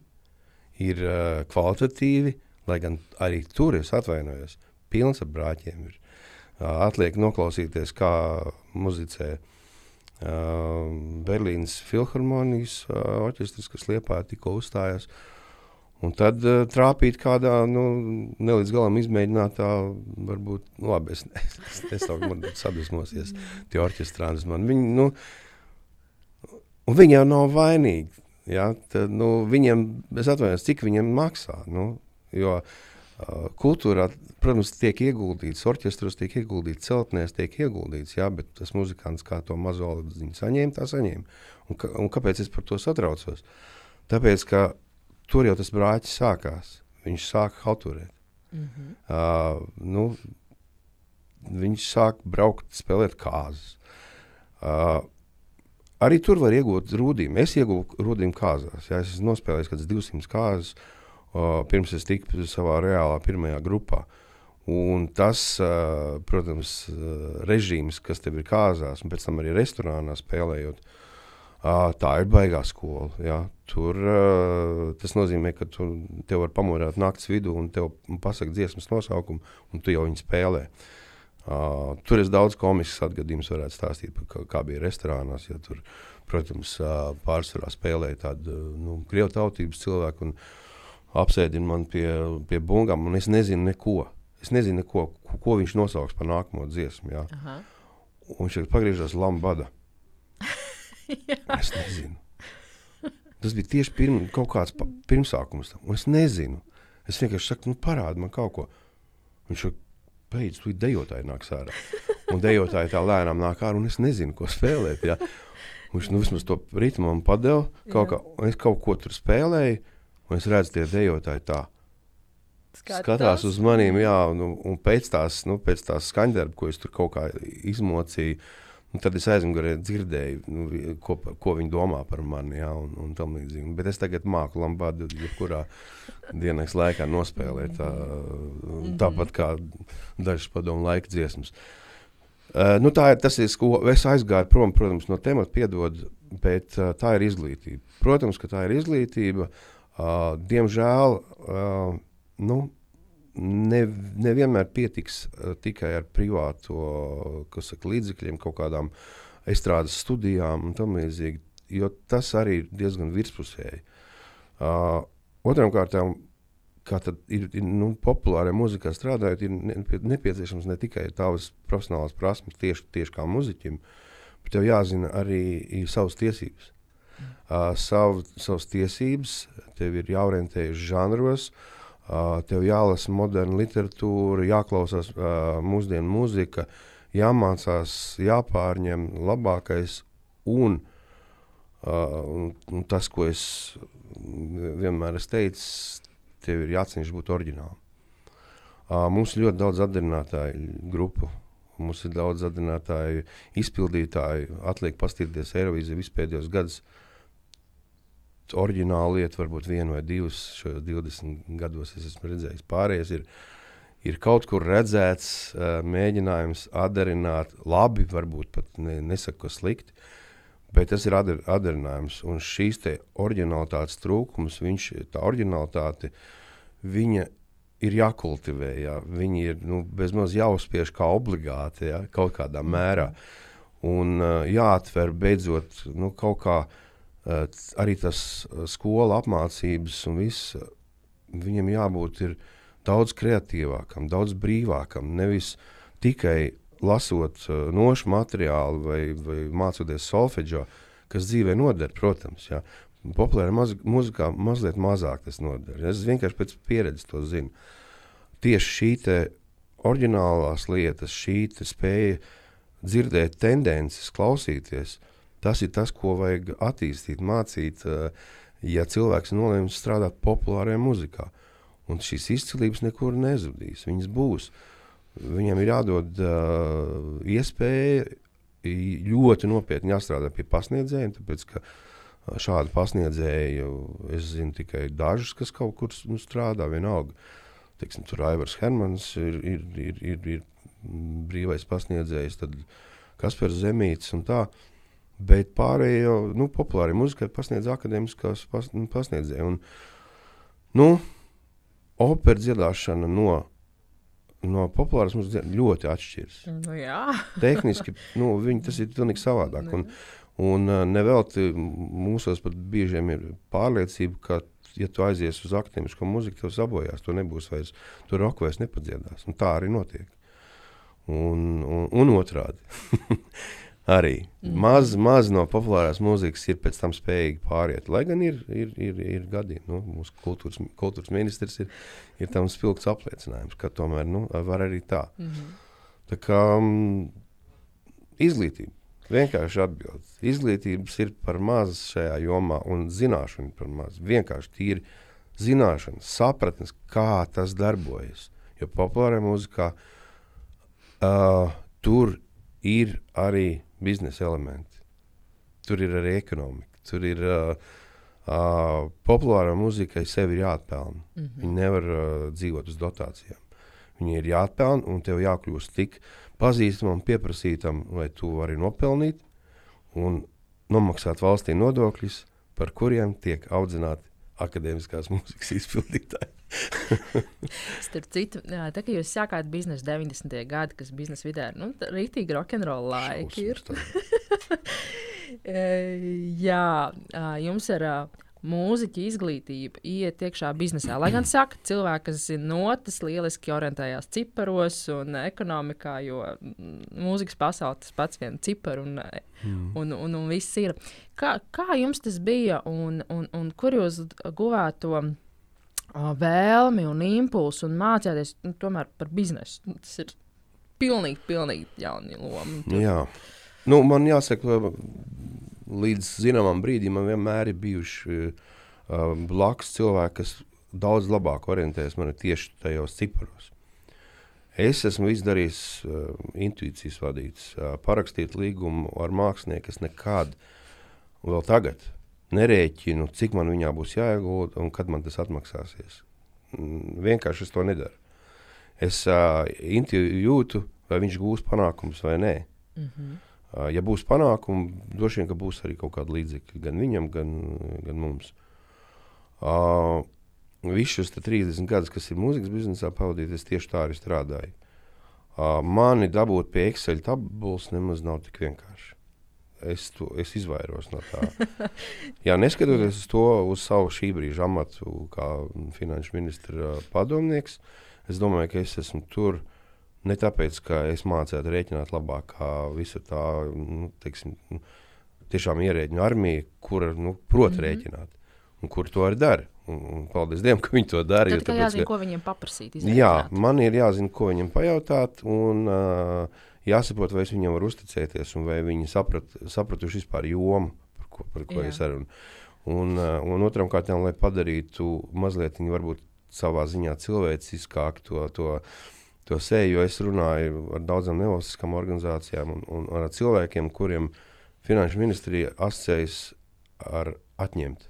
ir uh, kvalitatīvi, lai gan arī tur es atvainojos, pilns ar brāķiem ir. Uh, atliek noklausīties, kā muzicē uh, Berlīnas filharmonijas orķestris, kas Liepā tikko uzstājās. Un tad uh, trāpīt kādā nu, nelīdz galam izmēģinātā, varbūt, nu, labi, es, es, es nesaku, sadusmosies tie orķestrānis man. Viņi, nu, un viņi jau nav vainīgi. Ja? Tad, nu, viņiem, es atvainojos, cik viņiem maksā. Nu, jo uh, kultūrā Protams, tiek ieguldīts, orķestros tiek ieguldīts, celtnēs tiek ieguldīts, jā, bet tas muzikants kā to mazo līdziņu saņēma, tā saņēma. Un, ka, un kāpēc es par to satraucos? Tāpēc, ka tur jau tas brāķis sākās. Viņš sāka hauturēt. Mm -hmm. uh, nu, viņš sāk braukt, spēlēt kāzas. Uh, arī tur var iegūt rūdījumu. Es ieguvu rūdījumu kāzās. Jā, es esmu nospēlējis kaut kādas 200 kāzas, uh, pirms es tiku savā reālā pirmajā grupā. Uh, Un tas, protams, režīms, kas tev ir kāzās, un pēc tam arī restorānā spēlējot, tā ir baigā skola. Jā. Tur tas nozīmē, ka tu tev var pamodināt naktas vidū un tev pasakot dziesmas nosaukumu, un tu jau viņu spēlē. Uh, tur es daudz komiskas atgadījumus varētu stāstīt par kā, kā bija restorānās. Ja tur, protams, uh, pārsvarā spēlēja tādu nu, krievu tautības cilvēku un apsēdina man pie, pie bungām, un es nezinu neko. Es nezinu, ko, ko viņš nosauks par nākamo dziesmu. Aha. Un viņš ir pagriezies Lambada. es nezinu. Tas bija tieši pirm, kaut kāds pirmsākums tam. Es nezinu. Es vienkārši saku, nu, parādi man kaut ko. Viņš jau beidz, tu dejotāji nāks ārā. Un dejotāji tā lēnām nāk ārā, un es nezinu, ko spēlēt. Ja? Viņš nu, vismaz to ritmu man padeva. Kaut kā, es kaut ko tur spēlēju, un es redzu, tie dejotāji tā skatās, skatās uz maniem, jā, un, un pēc tās, nu, pēc tās skaņdarba, ko es tur kaut kā izmocīju, nu, tad es aizmugurē dzirdēju, nu, ko, ko viņi domā par mani, jā, un, un tam līdzīgi. Bet es tagad māku lambādu, jebkurā dienas laikā nospēlēt, tā, tāpat kā dažas padomu laika dziesmas. Uh, nu, tā ir tas, ir, ko es aizgāju prom, protams, no temata, piedod, bet uh, tā ir izglītība. Protams, ka tā ir izglītība. Uh, diemžēl uh, nu, ne, nevienmēr pietiks uh, tikai ar privāto saka, līdzekļiem, kaut kādām estrādes studijām un tam līdzīgi, jo tas arī ir diezgan virspusēji. Uh, Otram kārtām, kā ir, ir nu, populārā mūzikā strādājot, ir nepieciešams ne tikai tavas profesionālās prasmes, tieši, tieši kā muzeķim, bet tev jāzina arī savas tiesības. Uh, sav, savas tiesības, tev ir jāorientējas žanros, uh, tev jālasa moderna literatūra, jāklausās uh, mūsdienu mūzika, jāmācās, jāpārņem labākais un, uh, un, un tas, ko es vienmēr esmu teicis, tev ir jācenšas būt oriģinālam. Uh, mums ir ļoti daudz atdarinātāju grupu. Mums ir daudz atdarinātāju, izpildītāju. Atliek paskatīties Eirovīziju visu pēdējos gadus. Oriģināli lieta, varbūt vienu vai divus šajos 20 gados es esmu redzējis. Pārējais ir, ir kaut kur redzēts, uh, mēģinājums atdarināt labi, varbūt pat ne, nesaku, ka slikti, Bet tas ir adar, adarinājums, un šīs oriģinālitātes trūkums, viņš, tā oriģinālitāte, viņa ir jākultivē. Jā. Viņi ir nu, bezmaz jāuzspiež kā obligāti, jā, kaut kādā mērā. Un uh, jāatver beidzot nu, kaut kā uh, arī tas skola apmācības un viss. Viņam jābūt daudz kreatīvākam, daudz brīvākam. Nevis tikai lasot uh, nošu materiālu vai, vai mācoties solfeģo, kas dzīvē noder, protams. Jā. Populārā mūzikā mazliet mazāk tas noder. Es vienkārši pēc pieredzes to zinu. Tieši šī oriģinālās lietas, šī spēja dzirdēt tendences, klausīties, tas ir tas, ko vajag attīstīt, mācīt, uh, ja cilvēks nolēma strādāt populārajā mūzikā. Un šīs izcilības nekur nezudīs. Viņas būs. Uh, Viņam ir jādod uh, iespēja ļoti nopietni jāstrādā pie pasniedzējiem, tāpēc ka šādu pasniedzēju es zinu tikai dažus, kas kaut kur nu, strādā vienalga. Teiksim, tur Aivars Hermans ir, ir, ir, ir, ir brīvais pasniedzējs, tad Kaspars Zemīts un tā. Bet pārējo nu, populāri muzikai pasniedz akadēmiskās pas, nu, pasniedzēji. Nu, opera dziedāšana no no populāras mūzikas ļoti atšķiras. Nu, jā. Tehniski nu, viņi, tas ir pilnīgi savādāk. Un, un nevelti mūsos pat bieži ir pārliecība, ka, ja tu aizies uz akadēmisko mūziku, tev sabojās, to nebūs vairs, tu roku vairs nepadziedās. Un tā arī notiek. Un, un, un otrādi. arī mm. maz, maz no populārās mūzikas ir pēc tam spējīgi pāriet. Lai gan ir, ir, ir, ir gadījumi, nu, mūsu kultūras, kultūras ministrs ir, ir tam spilgts apliecinājums, ka tomēr nu, var arī tā. Mm. Tā kā um, izglītība. Vienkārši atbild. Izglītības ir par maz šajā jomā, un zināšana ir par maz. Vienkārši tīri zināšana, sapratnes, kā tas darbojas. Jo populārā mūzikā uh, tur ir arī biznesa elementi. Tur ir arī ekonomika. Tur ir uh, uh, populārā mūzikai sevi ir jāatpelnā. Mm -hmm. Viņi nevar uh, dzīvot uz dotācijām. Viņi ir jāatpelnā un tev jākļūst tik pazīstamam, pieprasītam, lai tu vari nopelnīt un nomaksāt valstī nodokļus, par kuriem tiek audzināti akadēmiskās mūzikas izpildītāji. Starp citu, tā kā jūs sākāt biznesu 90. gadi, kas biznesa vidē ir nu, rītīgi rokenrola laiki. Ir. Jā, jums ir mūziķa izglītība iet iekšā biznesā. Lai gan saka, cilvēki, kas zina notis, lieliski orientējās ciparos un ekonomikā, jo mūzikas pasaule tas pats viens cipars un, mm. un, un, un viss ir. Kā, kā jums tas bija un, un, un kur jūs guvāt to? Vēlmi un impulsu un mācīties nu, par biznesu. Nu, tas ir pilnīgi, pilnīgi jauni loma. Jā. Nu, man jāsaka, līdz zināmam brīdim man vienmēr ir bijuši uh, blakus cilvēki, kas daudz labāk orientējas man tieši tajos ciparos. Es esmu izdarījis uh, intuīcijas vadīts, uh, parakstīt līgumu ar mākslinieku, kas nekad, vēl tagad, nerēķinu, cik man viņā būs jāiegulda un kad man tas atmaksāsies. Mm, vienkārši es to nedaru. Es uh, jūtu, vai viņš gūs panākumus vai nē. Mm -hmm. uh, ja būs panākumi, droši vien būs arī kaut kāda līdzekļa gan viņam, gan, gan mums. Uh, visus šos 30 gadus, kas ir mūzikas biznesā pavadīts, es tieši tā arī strādāju. Uh, mani dabūt pie Excel tabulas nemaz nav tik vienkārši. Es, to, es izvairos no tā. Jā, neskatoties uz to, uz savu šī brīža amatu, kā finanšu ministra padomnieks, es domāju, ka es esmu tur ne tāpēc, ka es mācītu rēķināt labāk, kā visa tā nu, teiksim, tiešām ierēģiņu armija, kura nu, prot mm -hmm. rēķināt un kur to arī dara. Un, un paldies Dievam, ka viņi to dara. Tad, tāpēc, jāzina, ka, ko viņiem paprasīt. Jā, man ir jāzina, ko viņiem pajautāt. Un, uh, jāsaprot, vai es viņam varu uzticēties, un vai viņi saprat, sapratuši vispār jomu, par ko, par ko es runāju. Un, uh, un otram kārtām, lai padarītu mazliet viņu varbūt savā ziņā cilvēciskāku to. to To seju, jo es runāju ar daudzām nevalstiskām organizācijām un, un, un ar cilvēkiem, kuriem finanšu ministrija asociējas ar atņemt.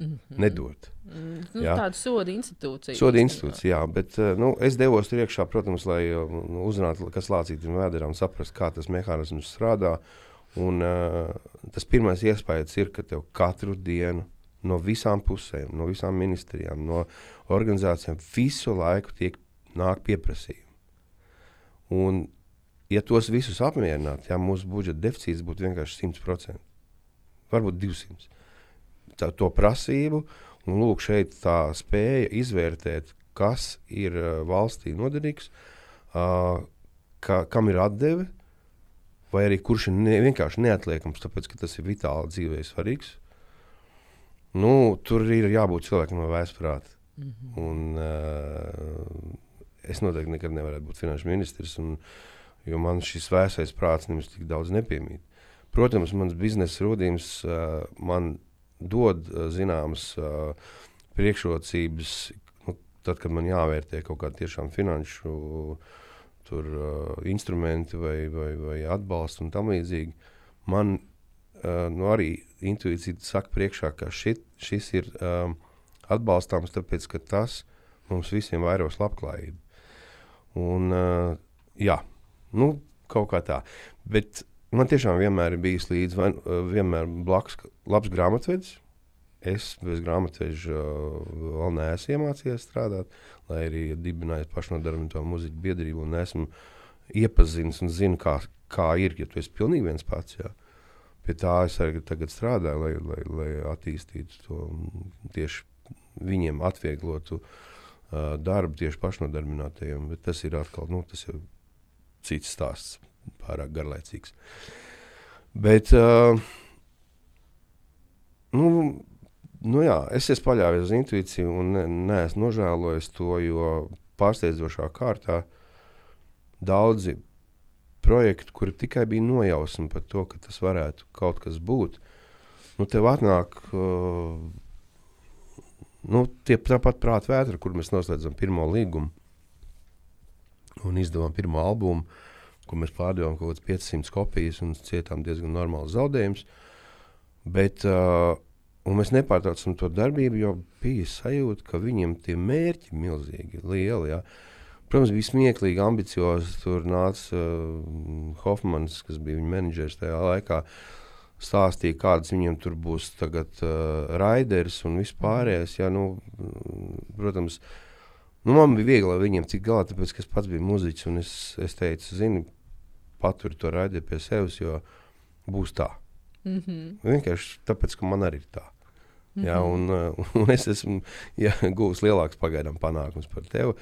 Mm -hmm. Nedot. Mm, nu, jā. tāda soda institūcija. Soda institūcija, jā. Bet uh, nu, es devos tur iekšā, protams, lai nu, uzzinātu, kas lācītam vēderām, saprast, kā tas mehānisms strādā. Un, uh, tas pirmais iespējas ir, ka tev katru dienu no visām pusēm, no visām ministrijām, no organizācijām visu laiku tiek nāk pieprasījumi. Un, ja tos visus apmierinātu, ja mūsu budžeta deficīts būtu vienkārši 100%, varbūt 200%. Tā, to prasību, un lūk, šeit tā spēja izvērtēt, kas ir uh, valstī noderīgs, uh, ka, kam ir atdeve, vai arī kurš ir ne, vienkārši neatliekams, tāpēc ka tas ir vitāli dzīvē svarīgs. Nu, tur ir jābūt cilvēkam no vēsturprāta. Mm -hmm. Un, uh, es noteikti nekad nevarētu būt finanšu ministrs. Un, jo man šis vēsais prāts nemaz tik daudz nepiemīt. Protams, mans biznesa rudījums uh, man dod uh, zināmas uh, priekšrocības, nu, tad, kad man jāvērtē kaut kādi tiešām finanšu tur, uh, instrumenti vai, vai, vai atbalsts un tam līdzīgi. Man nu, arī intuīcija saka priekšā, ka šit, šis ir atbalstāms, tāpēc ka tas mums visiem vairos labklājību. Un, jā, Nu, kaut kā tā. Bet man tiešām vienmēr ir bijis līdzi, vai, vienmēr blakus labs grāmatvedis. Es bez grāmatveža vēl neesmu iemācījies strādāt, lai arī dibināju pašnodarbināto muziķu biedrību un esmu iepazinis un zinu, kā, kā ir, ja tu esi pilnīgi viens pats. Jā. Pie tā es arī tagad strādāju, lai, lai, lai attīstītu to tieši viņiem atvieglotu uh, darbu tieši pašnodarbinātajiem. Bet tas ir atkal, nu, tas cits stāsts, pārāk garlaicīgs. Bet, uh, nu, nu jā, es esmu paļāvies uz intuīciju un ne, neesmu nožēlojis to, jo pārsteidzošā kārtā daudzi projekti, kuri tikai bija nojausmi par to, ka tas varētu kaut kas būt, nu, tev atnāk uh, nu, tie tāpat prāta vētra, kur mēs noslēdzam pirmo līgumu un izdevām pirmo albumu, ko mēs pārdevām kaut kādas 500 kopijas un cietām diezgan normāls zaudējums. Bet, uh, mēs nepārtraucam to darbību, jo bija sajūta, ka viņiem tie mērķi ir milzīgi, lieli. Ja. Protams, bija smieklīgi, ambiciozi. Tur nāca uh, Hofmans, kas bija viņa menedžers tajā laikā. Stāstīja, kādas viņam tur būs tagad uh, raiders un vispārējais. Ja, nu, protams, Nu, man bija viegli ar viņiem tikt galā, tāpēc, ka es pats biju muzeķis. Es, es teicu, zini, paturi to raidīju pie sevis, jo būs tā. Mm -hmm. Vienkārši tāpēc, ka man arī ir tā. Mm -hmm. jā, un, un es esmu jā, guvis lielāks pagaidām panākums par tevi.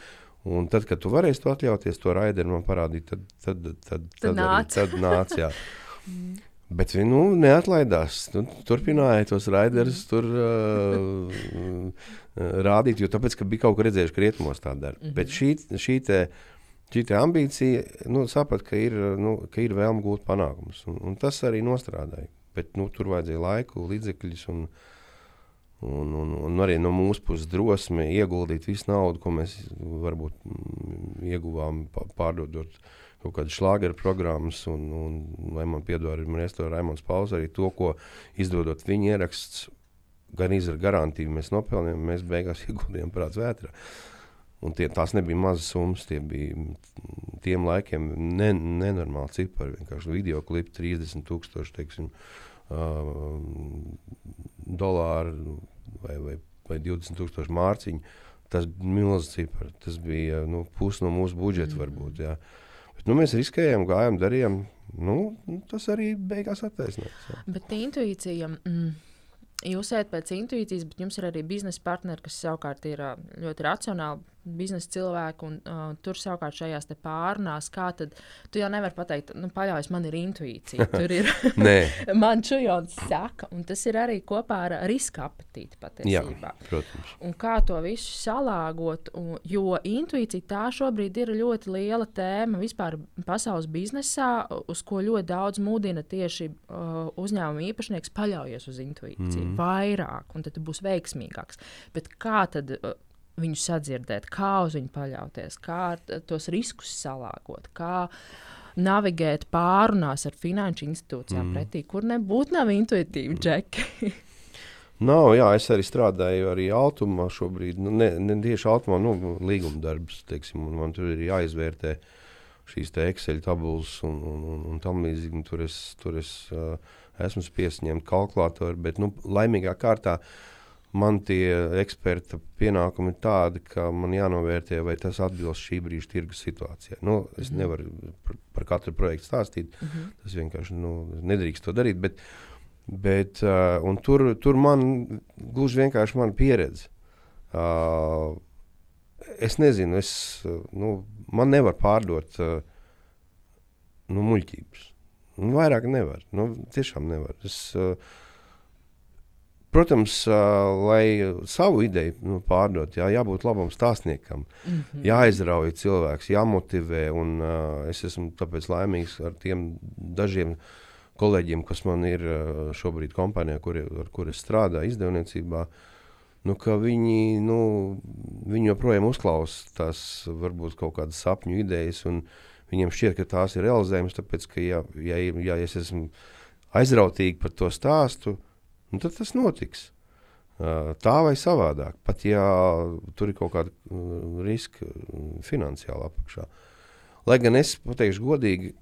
Un tad, kad tu varēsi to atļauties, to raidījumu man parādīt, tad, tad, tad, tad, tad, nāc. Tad nāc. Bet viņi nu, neatlaidās. Nu, turpināja tos raidījus tur uh, rādīt, jo tāpēc, bija kaut kur redzējuši, ka rietumos tā dara. Mm -hmm. Bet šī, šī, te, šī ambīcija, nu, saprat, ka ir, nu, ka ir vēlme gūt panākumus. Un, un tas arī nostrādāja. Bet nu, tur vajadzēja laiku, līdzekļus. Un, Un, un, un arī no mūsu puses drosme ieguldīt visu naudu, ko mēs varbūt ieguvām pārdodot uh, kaut kādas šlāgeru programmas, un, un lai man piedod arī Raimons Pauls, arī to, ko izdodot viņa ieraksts, gan ar garantiju mēs nopelnījām, mēs beigās ieguldījām prātā vētrā. Un tie, tās nebija mazas summas, tie bija tiem laikiem ne, nenormāli cipari. Vienkārši video klipi 30,000 teiksim, uh, dolāru vai, vai, vai 20,000 mārciņu Tas bija milzīgs cipars. Tas bija nu, pusi no mūsu budžeta, mm. varbūt. Jā. Bet, nu, mēs riskējām, gājām, darījām. Nu, tas arī beigās attaisnojās. Bet intuīcija. Mm. Jūs ejat pēc intuīcijas, bet jums ir arī biznesa partneri, kas savukārt ir ļoti racionāli biznesa cilvēku, un uh, tur savukārt šajās pārunās, kā tad tu jau nevari pateikt, nu, paļaujies, man ir intuīcija. Tur ir man čujons saka, un tas ir arī kopā ar riska apetīti patiesībā. Jā, protams. Un kā to visu salāgot, un, jo intuīcija tā šobrīd ir ļoti liela tēma vispār pasaules biznesā, uz ko ļoti daudz mudina tieši uh, uzņēmuma īpašnieks paļaujies uz intuīciju mm. vairāk, un tad būs veiksmīgāks. Bet kā tad? Uh, viņu sadzirdēt, kā uz viņu paļauties, kā tos riskus salāgot. Kā Navigēt pārunās ar finanšu institūcijām, mm. pretī, kur nebūtu nav intuitīvi džeki. Nav, jā, es arī strādāju arī automā šobrīd. Nu, ne, ne tieši automā, nu, līguma darbs, teiksim, un man tur ir jāizvērtē šīs Excel tabulas un, un, un, un tam līdzīgi. Tur es, tur es uh, esmu spiests ņemt kalkulātoru, bet nu, laimīgā kārtā uh, man tie eksperta pienākumi ir tādi, ka man jānovērtē, vai tas atbilst šī brīža tirgus situācijai. Nu, es mm -hmm. nevaru par, par katru projektu stāstīt. Mm -hmm. Tas vienkārši nu, nedrīkst to darīt. Bet, bet, uh, tur, tur man gluži vienkārši mana pieredze. Uh, es nezinu, es, nu, man nevar pārdot uh, nu, muļķības. Nu, vairāk nevar. Nu, tiešām nevar. Es, uh, Protams, lai savu ideju nu, pārdot, jā, jābūt labam stāstniekam, mm -hmm. jāizrauj cilvēks, jāmotivē. Un, uh, es esmu tāpēc laimīgs ar tiem dažiem kolēģiem, kas man ir šobrīd kompānijā, kur, ar kuriem strādāju izdevniecībā. Nu, viņi, nu, viņi joprojām uzklausa tās varbūt kaut kādas sapņu idejas, un viņiem šķiet, ka tās ir realizējamas. Tāpēc, ka, ja, ja, ja es esmu aizrautīgi par to stāstu, nu, tad tas notiks. Tā vai savādāk, pat ja tur ir kaut kāda riska finansiāli apakšā. Lai gan es pateikšu godīgi,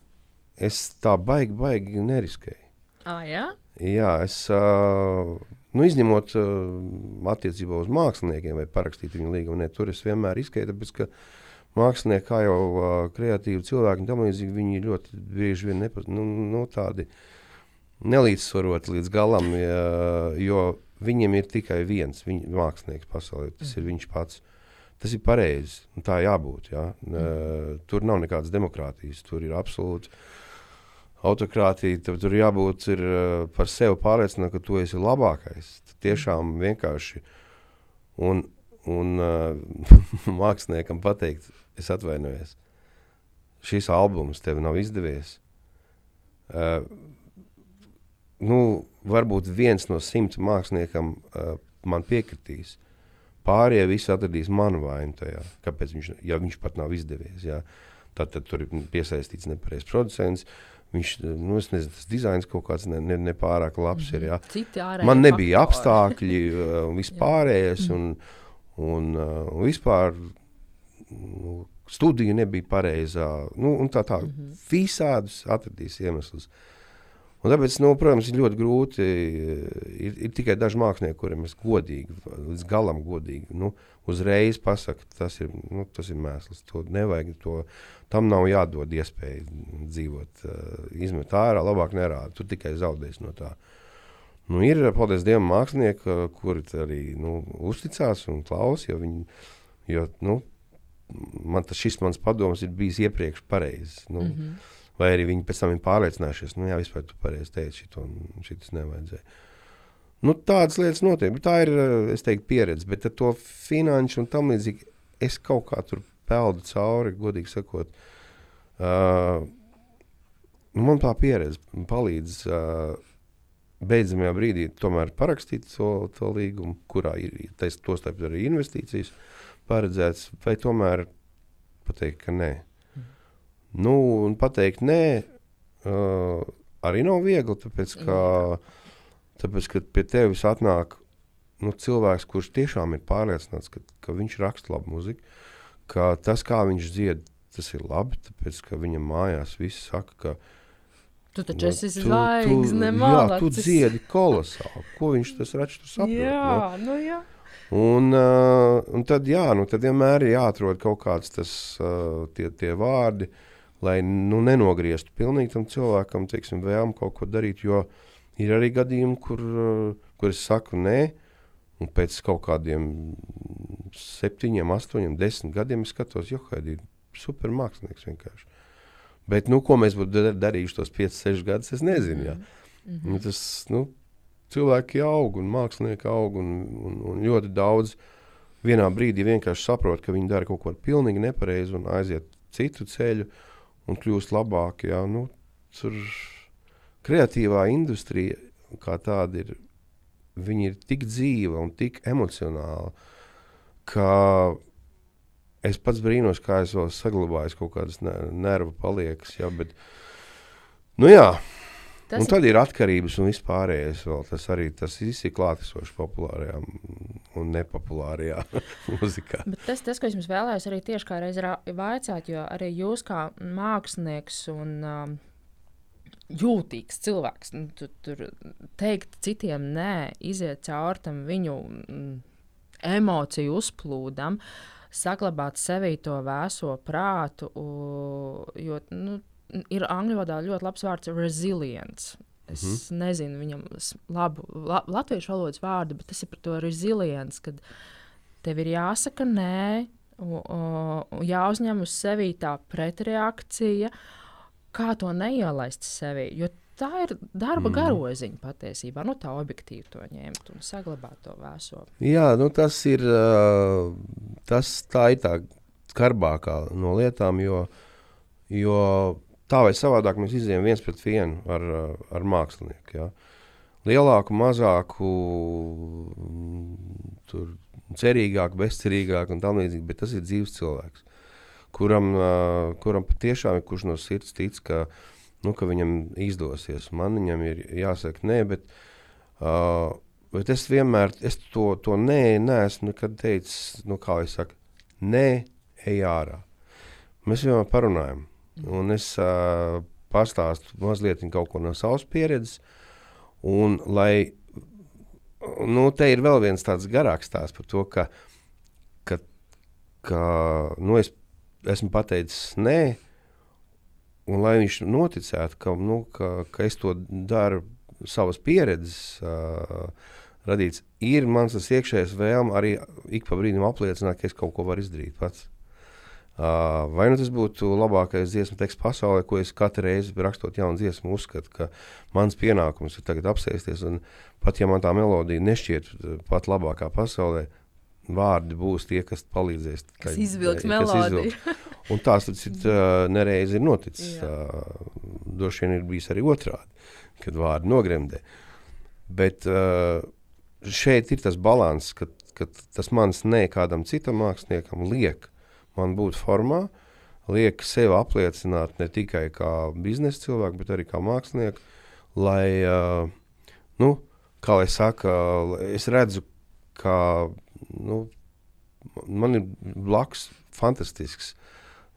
es tā baigi, baigi neriskēju. Ah, jā? jā, es nu, izņemot attiecībā uz māksliniekiem vai parakstīt viņu līgumu, ne, tur es vienmēr riskēju, tāpēc ka mākslinieki, kā jau kreatīvi cilvēki, tam līdzīgi viņi ļoti bieži vien nepa, nu, nu, tādi. Uh, nelīdzsvaroti līdz galam, ja, jo viņiem ir tikai viens viņa mākslinieks pasaulē. Tas ir viņš pats. Tas ir pareizi. Tā jābūt. Ja. Mm. Tur nav nekādas demokrātijas. Tur ir absolūti autokrātija. Tur, jābūt ir, par sevi pārliecinātam, ka tu esi labākais. Tiešām vienkārši. Un, un māksliniekam pateikt, es atvainojos. Šis albums tev nav izdevies. Uh, nu, varbūt viens no simt māksliniekam uh, man piekritīs. Pārējie visi atradīs manu vainu tajā, kāpēc viņš, ja viņš pat nav izdevies. Jā. Tad, tad tur ir piesaistīts nepareizs producents. Viņš, nu, es nezinu, tas dizains kaut kāds ne, ne, nepārāk labs ir. Jā. Man nebija faktori. apstākļi uh, vispārējais. un, un, uh, vispār nu, studija nebija pareizā. Nu, tā tā, mm -hmm. visādus atradīs iemeslus. Uh, Un tāpēc, nu, protams, ir ļoti grūti. Ir, ir tikai daži mākslinieki, kuriem es godīgi, līdz galam godīgi, nu, uzreiz pasaku, tas ir, nu, tas ir mēsls. To nevajag, to, tam nav jādod iespēja dzīvot, uh, izmet ārā, labāk nerāda. Tu tikai zaudēsi no tā. Nu, ir, paldies Dievam, mākslinieki, kuri arī nu, uzticās un klausa, jo viņi, jo, nu, man tas šis mans padoms ir bijis iepriekš pareizs. Nu, mm -hmm Vai arī viņi pēc tam ir pārliecinājušies, nu, jā, vispār tu pareizi teici, šito, šitas nevajadzēja. Nu, tādas lietas notiek. Tā ir teiktu, pieredze, bet ar to finanšu un tam līdzīgi es kaut kā tur peldu cauri, godīgi sakot. Uh, man tā pieredze palīdz uh, beidzamajā brīdī tomēr parakstīt to, to līgumu, kurā ir tostarp arī investīcijas paredzētas, vai tomēr pateikt, ka nē. Nu, un pateikt, nē, uh, arī nav viegli. Tāpēc, ka, tāpēc, ka pie tevis atnāk nu, cilvēks, kurš tiešām ir pārliecināts, ka, ka viņš raksta labu muziku, ka tas, kā viņš dzied, tas ir labi. Tāpēc, ka viņam mājās viss saka, ka Tu taču esi zvaigzne, jā, tu dziedi kolosāli. Ko viņš tas redz, tu saproti? Jā, nu, nu jā. Un, uh, un tad, jā, nu, tad vienmēr ir jāatrod kaut kāds tas, uh, tie, tie vārdi, lai nu, nenogrieztu pilnīgi tam cilvēkam, teiksim, vēlmu kaut ko darīt. Jo ir arī gadījumi, kur, uh, kur es saku nē, un pēc kaut kādiem septiņiem, astoņiem, desmit gadiem es skatos, jo Haidī ir supermākslinieks vienkārši. Bet, nu, ko mēs būtu darījuši tos 5, 6 gadus, es nezinu. Ja. Mm -hmm. Tas, nu, cilvēki aug un mākslinieki aug un, un, un ļoti daudz vienā brīdī vienkārši saprot, ka viņi dara kaut ko pilnīgi nepareizi un aiziet citu ceļu un kļūst labāki. Jā, nu, tur kreatīvā industrija kā tāda ir, ir tik dzīva un tik emocionāla, ka es pats brīnos, kā es vēl saglabāju kaut kādas nervu paliekas. Jā, bet, nu jā, Tas un tad ir atkarības un vispārējais. Vēl. Tas arī tas ir klātesošs populārajā un nepopulārajā mūzikā. Bet tas, tas, ko es jums vēlējos arī tieši kā reiz vaicāt, jo arī jūs kā mākslinieks un um, jūtīgs cilvēks, nu, tu, tur teikt citiem nē, iziet cauri tam viņu mm, emociju uzplūdam, saglabāt sevī to vēso prātu, jo, nu, ir angļu valodā ļoti labs vārds resilience. Es mm -hmm. nezinu viņam labu la, latviešu valodas vārdu, bet tas ir par to resilience, kad tev ir jāsaka nē, un, un jāuzņem uz sevi tā pretreakcija, kā to neielaist sevī. Jo tā ir darba mm. garoziņa patiesībā. Nu, tā objektīvi to ņemt un saglabāt to vēso. Jā, nu, tas ir tas, tā ir tā skarbākā no lietām, jo, jo tā vai savādāk mēs izējām viens pret vienu ar, ar mākslinieku. Ja. Lielāku, mazāku, tur, cerīgāku, bezcerīgāku un tam līdzīgi, bet tas ir dzīves cilvēks, kuram, kuram patiešām ir kurš no sirds tic, ka, nu, ka viņam izdosies. Man viņam ir jāsaka nē, bet, uh, bet es vienmēr es to, to nē, neesmu nekad teicis, nu, kā es saku, nē, ej ārā. Mēs vienmēr parunājam Un es uh, pastāstu mazliet no savas pieredzes. Un, lai, nu, te ir vēl viens tāds garāks stāsts par to, ka, ka, ka nu, es esmu pateicis nē, un lai viņš noticētu, ka, nu, ka, ka es to daru savas pieredzes uh, radīts, ir mans iekšējais vēlme arī ik pa brīdim apliecināt, ka es kaut ko varu izdarīt pats. Uh, vai nu tas būtu labākais dziesmu teksts pasaulē, ko es katru reizi rakstot jaunu dziesmu, uzskatu, ka mans pienākums ir tagad apsēsties. Pat ja man tā melodija nešķiet pat labākā pasaulē, vārdi būs tie, kas palīdzēs. Kas izvilks melodiju. Un tās tas ir uh, nereizi ir noticis. Uh, droši vien ir bijis arī otrādi, kad vārdi nogremdē. Bet uh, šeit ir tas balans, ka, ka tas mans ne kādam citam māksliniekam liek man būt formā, liek sevi apliecināt ne tikai kā biznesa cilvēku, bet arī kā mākslinieku, lai, uh, nu, kā lai saka, es redzu, ka nu, man ir blakus fantastisks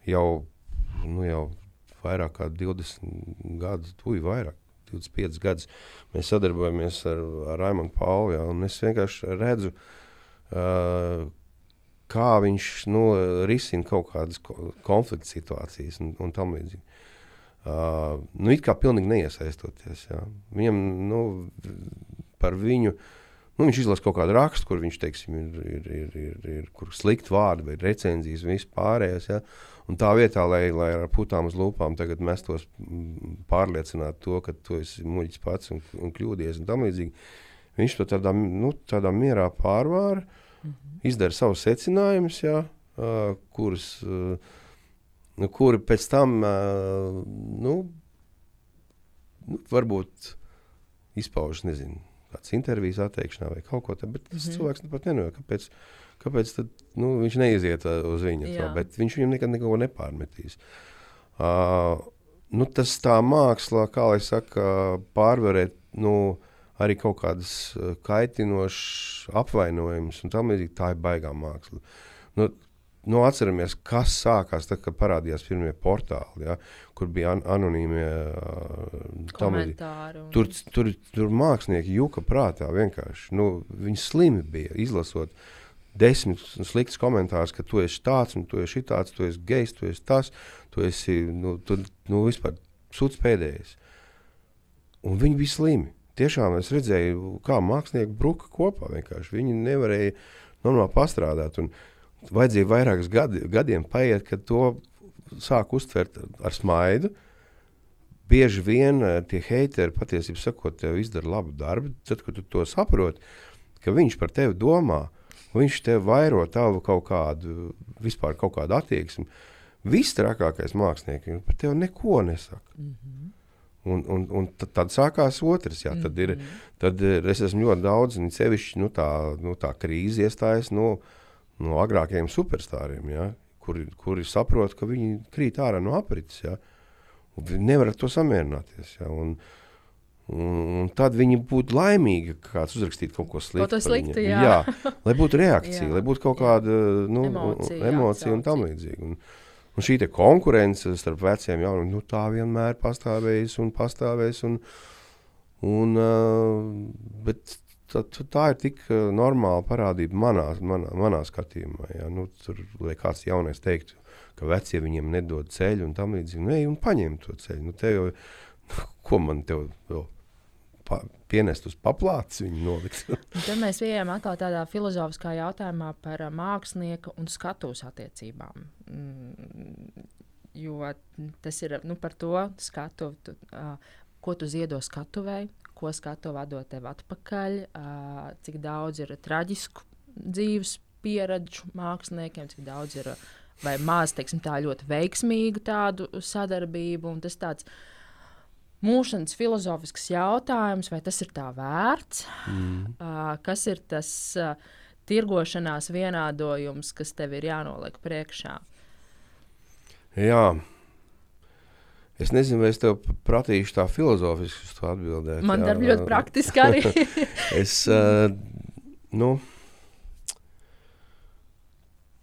jau, nu, jau vairāk kā 20 gadus, tuvi vairāk. 25 gadus mēs sadarbojamies ar, ar Raimonu Pauli. Ja, es vienkārši redzu, uh, kā viņš nu, risina kaut kādas konflikta situācijas un, un tam līdzīgi. Uh, nu, it kā pilnīgi neiesaistoties. Jā. Viņam nu, par viņu. Nu, viņš izlasa kaut kādu rakstu, kur viņš teiksim, ir, ir, ir, ir, ir kur slikti vārdi vai recenzijas un viss pārējais. Ja? Un tā vietā, lai, lai ar putām uz lūpām mestos pārliecināt to, ka tu esi muļķis pats un, un kļūdies un tam līdzīgi, viņš to tādā, nu, tādā mierā pārvāra. Uh, -hmm. izdara savus secinājumus, jā, uh, kurus, uh, kuri pēc tam uh, nu, nu, varbūt izpaužas, nezinu, kādas intervijas atteikšanā vai kaut ko tādu, bet tas mm -hmm. cilvēks pat nenojauta, kāpēc, kāpēc tad, nu, viņš neiziet uz viņa to, bet viņš viņam nekad neko nepārmetīs. Uh, nu, tas tā māksla, kā lai saka, pārvarēt, nu, arī kaut kādas eh, kaitinošas apvainojumus un tam līdzīgi. Tā ir baigā māksla. Nu, nu, atceramies, kas sākās tad, kad parādījās pirmie portāli, ja, kur bija an anonīmie uh, komentāri. Un... Tur, tur, tur mākslinieki juka prātā vienkārši. Nu, viņi slimi bija izlasot desmit sliktus komentārus, ka tu esi tāds, un tu esi tāds, tu esi gejs, tu esi tas, tu esi nu, tu, nu, vispār sūds pēdējais. Un viņi bija slimi. Tiešām es redzēju, kā mākslinieki bruka kopā. Vienkārši. Viņi nevarēja normāli pastrādāt. Vajadzēja vairākus gadi, gadiem paiet, kad to sāk uztvert ar smaidu. Bieži vien eh, tie heiteri patiesībā sakot, tev izdara labu darbu. Tad, kad tu to saproti, ka viņš par tevi domā, viņš tev vairo tavu kaut kādu, vispār kaut kādu attieksmi. Viss trakākais mākslinieks par tevi neko nesaka. Mm -hmm. Un, un, un tad, tad sākās otrs. Jā, tad, ir, mhm. tad ir, es esmu ļoti daudz, un sevišķi nu, tā, nu, tā krīze iestājas. Nu, no agrākajiem superstariem, ja, kuri, kuri saprot, ka viņi krīt ārā no aprites. Viņi nevar ar to samierināties. Ja, un, Un, un tad viņi būtu laimīgi, ka kāds uzrakstītu kaut ko sliktu. Kaut sliktu jā. jā, lai būtu reakcija, lai būtu kaut kāda nu, emocija, emocija un tam līdzīga. Un, un šī konkurence starp veciem jauniem, nu, tā vienmēr pastāvējusi un pastāvēs. Un, un, uh, tā, tā ir tik normāla parādība manā, manā, manā skatījumā. Ja? Nu, tur, lai kāds jaunais teiktu, ka vecie viņiem nedod ceļu un tam līdzīgi, nu, un paņem to ceļu. Nu, jau, ko man te vēl pa, pienest uz paplātes, viņu nolikt? tad mēs bijām atkal tādā filozofiskā jautājumā par uh, mākslinieku un skatuves attiecībām. Mm, jo tas ir nu, par to skatu, tu, uh, ko tu ziedo skatuvēji, ko skatu vadot tev atpakaļ, uh, cik daudz ir traģisku dzīves pieredžu māksliniekiem, cik daudz ir vai maz teiksim, tā ļoti veiksmīgu tādu sadarbību. Tas tāds mūžs filozofisks jautājums, vai tas ir tā vērts, mm. uh, kas ir tas uh, tirgošanās vienādojums, kas tev ir jānoliek priekšā. Jā, Es nezinu, vai es tev pratīšu tā filozofiski uz to atbildēt. Man darbs ļoti praktiski arī. es, uh, nu,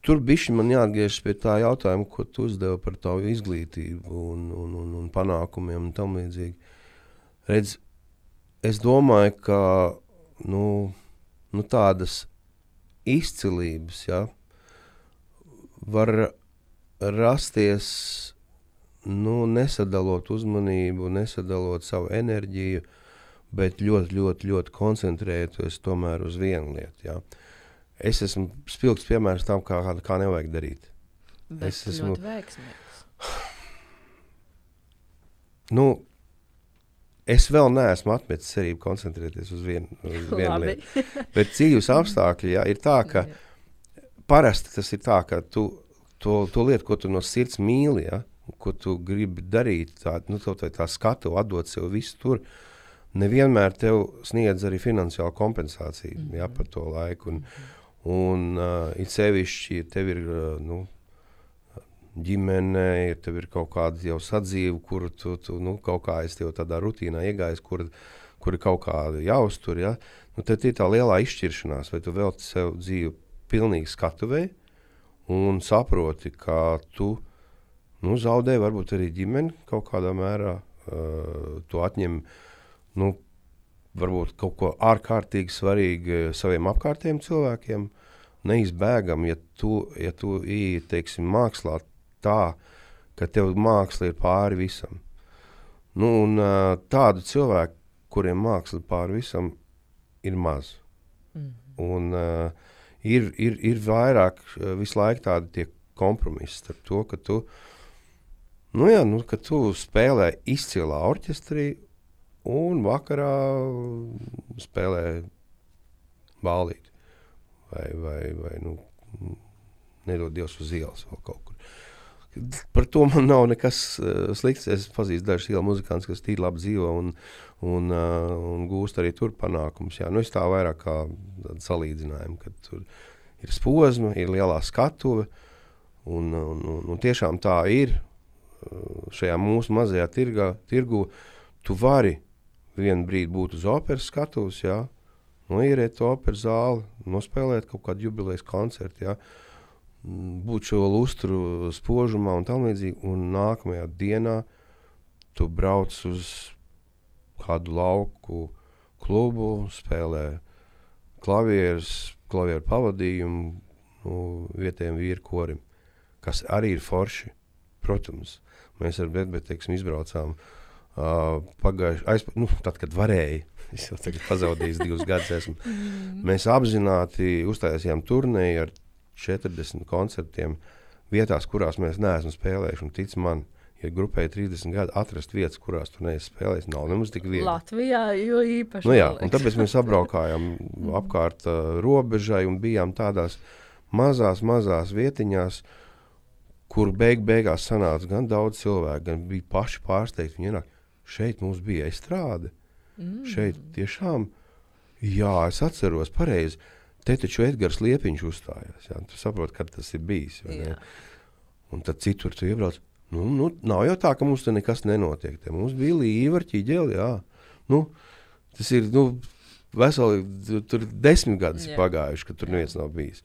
tur bija man jāatgriežas pie tā jautājuma, ko tu uzdevi par tavu izglītību un, un, un, un panākumiem un tam līdzīgi. Redz, es domāju, ka nu, nu tādas izcilības ja, var rasties nu, nesadalot uzmanību, nesadalot savu enerģiju, bet ļoti, ļoti, ļoti koncentrēties tomēr uz vienu lietu. Ja. Es esmu spilgts piemērs tam, kā, kā nevajag darīt. Bet es esmu ļoti veiksmīgs. Nu, es vēl neesmu atmetis cerību koncentrēties uz vienu, uz vienu lietu. Bet dzīves apstākļi ja, ir tā, ka parasti tas ir tā, ka tu to, to lietu, ko tu no sirds mīli, ja, ko tu gribi darīt, tā, nu, tā skatu, atdot sev visu tur. Nevienmēr tev sniedz arī finansiālu kompensāciju mm -hmm. ja, par to laiku. Un, un uh, it sevišķi, ja tev ir uh, nu, ģimene, ja tev ir kaut kāda jau sadzīve, kur tu, tu nu, kaut kā esi tādā rutīnā iegājis, kur, kur ir kaut kāda jāuztur. Ja, nu, tad ir tā lielā izšķiršanās, vai tu veltīji sev dzīvi pilnīgi skatuvei un saproti, ka tu nu, zaudē varbūt arī ģimeni kaut kādā mērā. Uh, to atņem nu, varbūt kaut ko ārkārtīgi svarīgu saviem apkārtējiem cilvēkiem. Neizbēgami, ja tu, ja tu ieej, teiksim, mākslā tā, ka tev māksla ir pāri visam. Nu, un, uh, tādu cilvēku, kuriem māksla pāri visam, ir maz. Mm. Un, uh, ir, ir, ir vairāk visu laiku tādi kompromisi starp to, ka tu Nu, jā, nu, kad tu spēlē izcilā orķestrī un vakarā spēlē bālīti vai, vai, vai nu, nedod Dievs uz ielas vēl kaut kur. Par to man nav nekas uh, slikts. Es pazīstu dažus ielu muzikantus, kas tīri labi dzīvo un, un, uh, un gūst arī tur panākumus. Nu, es tā vairāk kā salīdzinājumu, kad tur ir posma, ir lielā skatuve. Un, un, un, un tiešām tā ir šajā mūsu mazajā tirgā, tirgu, tu vari vienu brīdi būt uz operas skatuves, jā, noieriet to operas zāli, nospēlēt kaut kādu jubilejas koncertu. Jā. būt šo lustru spožumā un tam līdzīgi. Un nākamajā dienā tu brauc uz kādu lauku klubu, spēlē klavierus, klavieru pavadījumu nu, vietējiem vīru korim, kas arī ir forši. Protams, mēs ar Betbeku izbraucām uh, pagājušajā, nu, tad, kad varēja. Es jau tagad pazaudēju divus gadus. Esmu. Mm. Mēs apzināti uztaisījām turnīru ar 40 koncertiem vietās, kurās mēs neesam spēlējuši. Un, tic man, ja grupai ir 30 gadi, atrast vietas, kurās tu neesi spēlējis, nav nemaz tik viegli. Latvijā jo īpaši. Nu, jā, tāpēc mēs apbraukājām apkārt uh, robežai un bijām tādās mazās, mazās vietiņās, kur beig beigās sanāca gan daudz cilvēku, gan bija paši pārsteigti. Viņi ienāk, šeit mums bija estrāde. Mm. Šeit tiešām, jā, es atceros pareizi. Te taču Edgars Liepiņš uzstājās. Jā, tu saproti, kad tas ir bijis. Un tad citur tu iebrauc. Nu, nu, nav jau tā, ka mums tur nekas nenotiek. Te mums bija līnija, ķīģeli. Nu, tas ir nu, veseli, tur desmit gadus pagājuši, kad tur neviens nav bijis.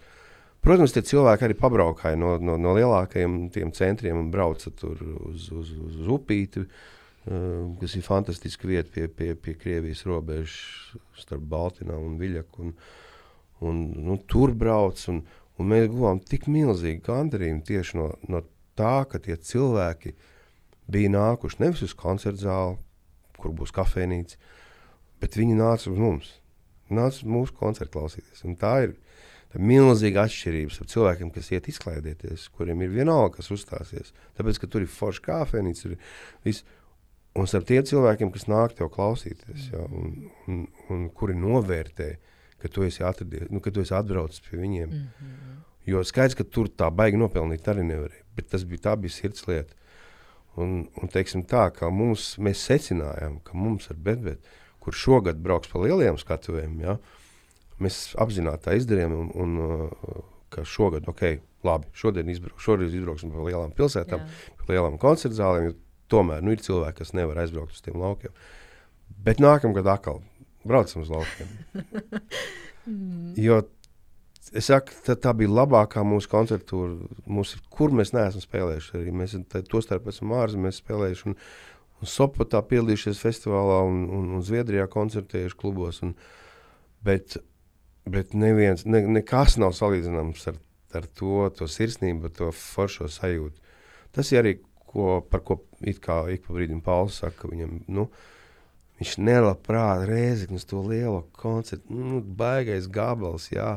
Protams, tie cilvēki arī pabraukāja no, no, no lielākajiem centriem un brauca tur uz, uz, uz, uz upīti, uh, kas ir fantastiska vieta pie, pie, pie Krievijas robežas starp Baltinu un Viļaku. Un, un, nu, tur brauc, un, un mēs guvām tik milzīgu gandarījumu tieši no, no tā, ka tie cilvēki bija nākuši nevis uz koncertu zāli, kur būs kafejnīca, bet viņi nāca uz mums. Nāca uz mūsu koncertu klausīties. Un tā ir tā milzīga atšķirība starp cilvēkiem, kas iet izklaidēties, kuriem ir vienalga, kas uzstāsies. Tāpēc, ka tur ir forša kafejnīca, ir viss. Un starp tiem cilvēkiem, kas nāk tev klausīties, ja, un, un, un kuri novērtē, ka tu esi atradies, nu, ka tu esi atbraucis pie viņiem. Mm -hmm. Jo skaidrs, ka tur tā baigi nopelnīt arī nevarēja bet tas bija, tā bija sirds lieta. Un, un teiksim tā, ka mums, mēs secinājām, ka mums ar Betbetu, kur šogad brauks pa lieliem skatuvēm, ja, mēs apzināti tā izdarījām, un, un ka šogad, ok, labi, šodien izbrauk, šoreiz izbrauksim pa lielām pilsētām, Jā. pa lielām koncertu zālēm, jo tomēr nu, ir cilvēki, kas nevar aizbraukt uz tiem laukiem. Bet nākamgad atkal braucam uz laukiem. jo Es saku, tā, tā bija labākā mūsu koncertūra, mūsu, kur mēs neesam spēlējuši. Arī mēs tostarp esam ārzemēs spēlējuši. Un, un Sopotā piedalījušies festivālā un, un, un Zviedrijā koncertējuši klubos. Un, bet, bet neviens, ne, nekas nav salīdzināms ar, ar to, to sirsnību, to foršo sajūtu. Tas ir arī, ko, par ko it kā ik pa brīdim Pauls saka, viņam, nu, viņš nelabprāt rēziknis to lielo koncertu, nu, baigais gabals, jā.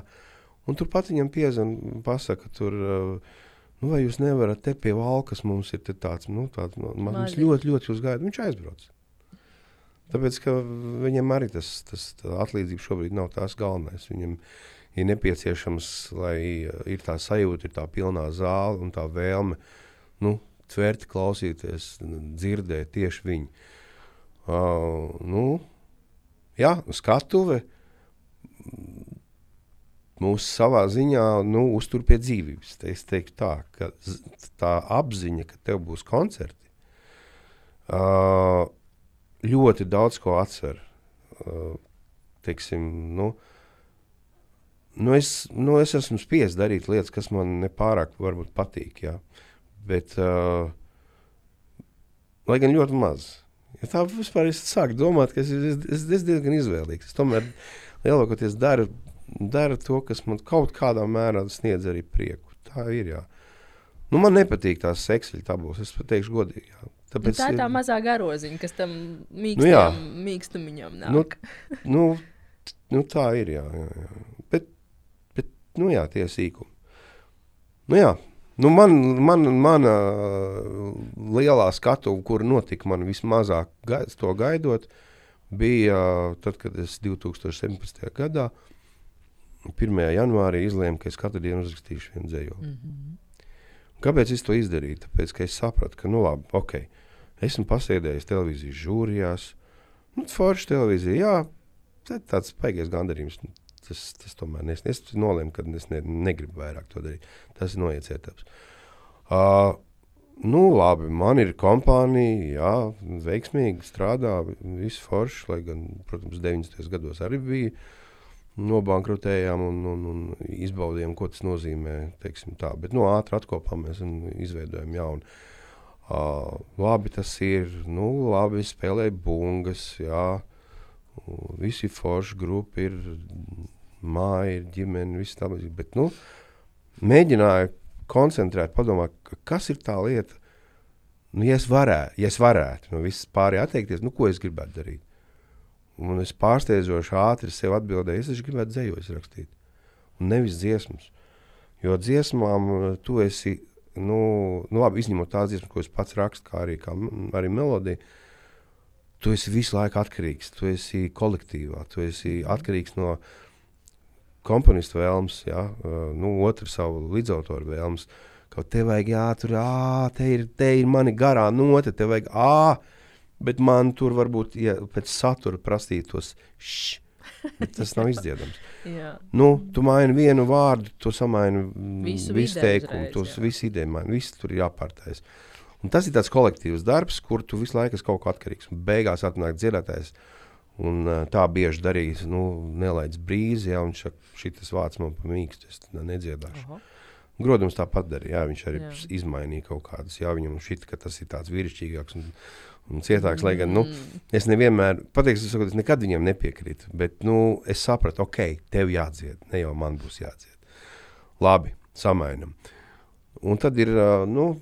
Un turpat viņam piezvanīja, pasaka, tur, nu, vai jūs nevarat te pie valkas, mums ir tāds, nu, tāds, nu, mums ļoti, ļoti jūs gaida. Viņš aizbrauc. Tāpēc, ka viņam arī tas, tas atlīdzība šobrīd nav tās galvenais. Viņam ir nepieciešams, lai ir tā sajūta, ir tā pilnā zāle un tā vēlme, nu, tverti klausīties, dzirdēt tieši viņu. Uh, nu, jā, skatuve mūs savā ziņā nu, uztur pie dzīvības. Te es teiktu tā, ka tā apziņa, ka tev būs koncerti, uh, ļoti daudz ko atcer. Uh, teiksim, nu, nu es, nu es esmu spiests darīt lietas, kas man nepārāk varbūt patīk, jā. Bet uh, lai gan ļoti maz. Ja tā vispār es sāku domāt, ka es esmu diezgan izvēlīgs. Es tomēr lielākoties daru dara to, kas man kaut kādā mērā sniedz arī prieku. Tā ir. Jā. Nu, man nepatīk tās seksuālās tabulas, es pateikšu godīgi. Jā. Tāpēc, tā ir tā mazā garoziņa, kas tam mīkstam, nu, mīkstumiņam nāk. Nu, nu, nu, tā ir. Jā, jā, jā. Bet, bet nu, jā, tie sīkumi. Nu, jā. Nu, man, man, mana lielā skatuve, kur notika man vismazāk gaid, to gaidot, bija tad, kad es 2017. gadā uh, 1. janvārī izlēmu, ka es katru dienu uzrakstīšu vienu dzēju. Mm -hmm. Kāpēc es to izdarīju? Tāpēc, ka es sapratu, ka, nu, labi, ok, esmu pasēdējis televīzijas žūrijās, nu, forši televīzija, jā, tāds spēcīgs gandarījums. Tas, tas tomēr nes, es nolēmu, ka es ne, negribu vairāk to darīt. Tas ir noiets etaps. Uh, nu, labi, man ir kompānija, jā, veiksmīgi strādā, viss forši, lai gan, protams, 90. gados arī bija nobankrotējām un, un, un izbaudījām, ko tas nozīmē. Tā. Bet nu, ātri atkopām mēs un izveidojām jaunu. Uh, labi, tas ir. Nu, labi, spēlēja bungas. Jā. Visi forši grupi ir, māja, ir ģimene, viss tā līdzīgi. Bet, nu, mēģināju koncentrēt, padomāt, kas ir tā lieta. Nu, ja es varētu, ja es varētu no visas pārējās atteikties, nu, ko es gribētu darīt? Un es pārsteidzoši ātri sev atbildēju, es gribētu dzējos rakstīt. Un nevis dziesmas. Jo dziesmām eh, tu esi, nu, nu labi, izņemot tās dziesmas, ko es pats rakstu, kā arī, kā, arī melodija, tu esi visu laiku atkarīgs. Tu esi kolektīvā, tu esi atkarīgs no komponistu vēlmes, ja? Nu, otru savu līdzautoru vēlmes. Kaut te vajag, jā, tur, ā, te ir, te ir mani garā note, te vajag, ā, Bet man tur varbūt ja pēc satura prasītos šķi. Tas nav izdziedams. nu, tu maini vienu vārdu, tu samaini visu, visu teikumu, tu visu ideju maini, viss tur ir jāpārtais. Un tas ir tāds kolektīvs darbs, kur tu visu laiku esi kaut ko atkarīgs. Un beigās atnāk dzirdētājs. Un, tā bieži darīs, nu, nelaidz brīzi, ja šis vārds man pamīkst, es nedziedāšu. Aha. Grodums tāpat darīja. Jā, viņš arī jā. izmainīja kaut kādas. Jā, viņam šķiet, ka tas ir tāds vīrišķīgāks un, un cietāks. Lai gan nu, mm. es nevienmēr, pateikšu, es, es nekad viņam nepiekrītu. Bet nu, es sapratu, ok, tev jādzied, ne jau man būs jādzied. Labi, samainam. Un tad ir, nu,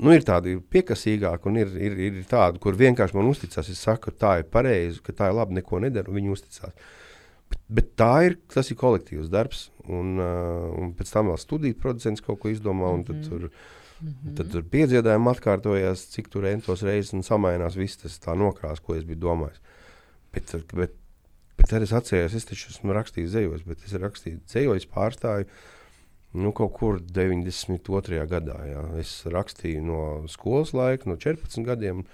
nu ir tādi piekasīgāki, un ir, ir, ir tādi, kur vienkārši man uzticas. Es saku, tā ir pareizi, ka tā ir labi, neko nedara, un viņi uzticas. Bet, bet tā ir, tas ir kolektīvs darbs. Un, uh, un pēc tam vēl studiju producents kaut ko izdomā. -hmm. Tad tur, mm -hmm. tad tur piedziedājumi atkārtojās, cik tur entos reizes un samainās viss tas tā nokrās, ko es biju domājis. Bet, bet, bet tad es atceros, es taču esmu rakstījis zejos, bet es rakstīju zejos pārstāju. Nu, kaut kur 92. gadā. Jā. Es rakstīju no skolas laika, no 14 gadiem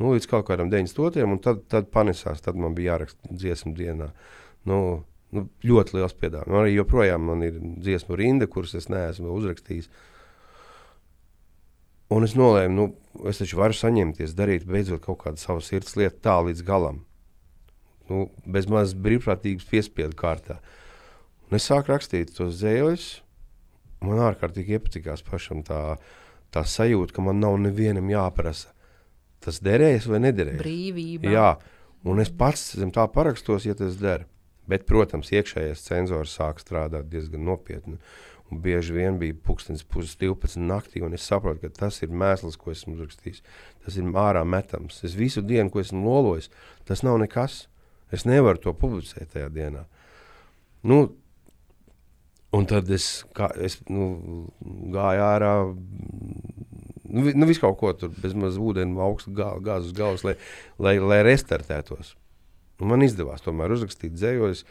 nu, līdz kaut kādam 92. un tad, tad panesās. Tad man bija jāraksta dziesmu dienā. Nu, nu, ļoti liels piedāvājums. Nu, arī joprojām man ir dziesmu rinda, kuras es neesmu uzrakstījis. Un es nolēmu, nu, es taču varu saņemties, darīt beidzot kaut kādu savu sirds lietu tā līdz galam. Nu, bez mazas brīvprātības piespiedu kārtā. Un es sāku rakstīt tos zēļus. Man ārkārtīgi iepatikās pašam tā, tā sajūta, ka man nav nevienam jāprasa. Tas derēs vai nederēs. Brīvība. Jā, un es pats zem tā parakstos, ja tas der. Bet, protams, iekšējais cenzors sāk strādāt diezgan nopietni. Un bieži vien bija pūkstens puses 12 naktī, un es saprotu, ka tas ir mēsls, ko esmu uzrakstījis. Tas ir ārā metams. Es visu dienu, ko esmu lolojis, tas nav nekas. Es nevaru to publicēt tajā dienā. Nu, un tad es, kā, es nu, gāju ārā, nu, nu visu kaut ko tur, bez maz ūdeni, augstu gā, gāzes galvas, lai, lai, lai restartētos. Un man izdevās tomēr uzrakstīt dzējos,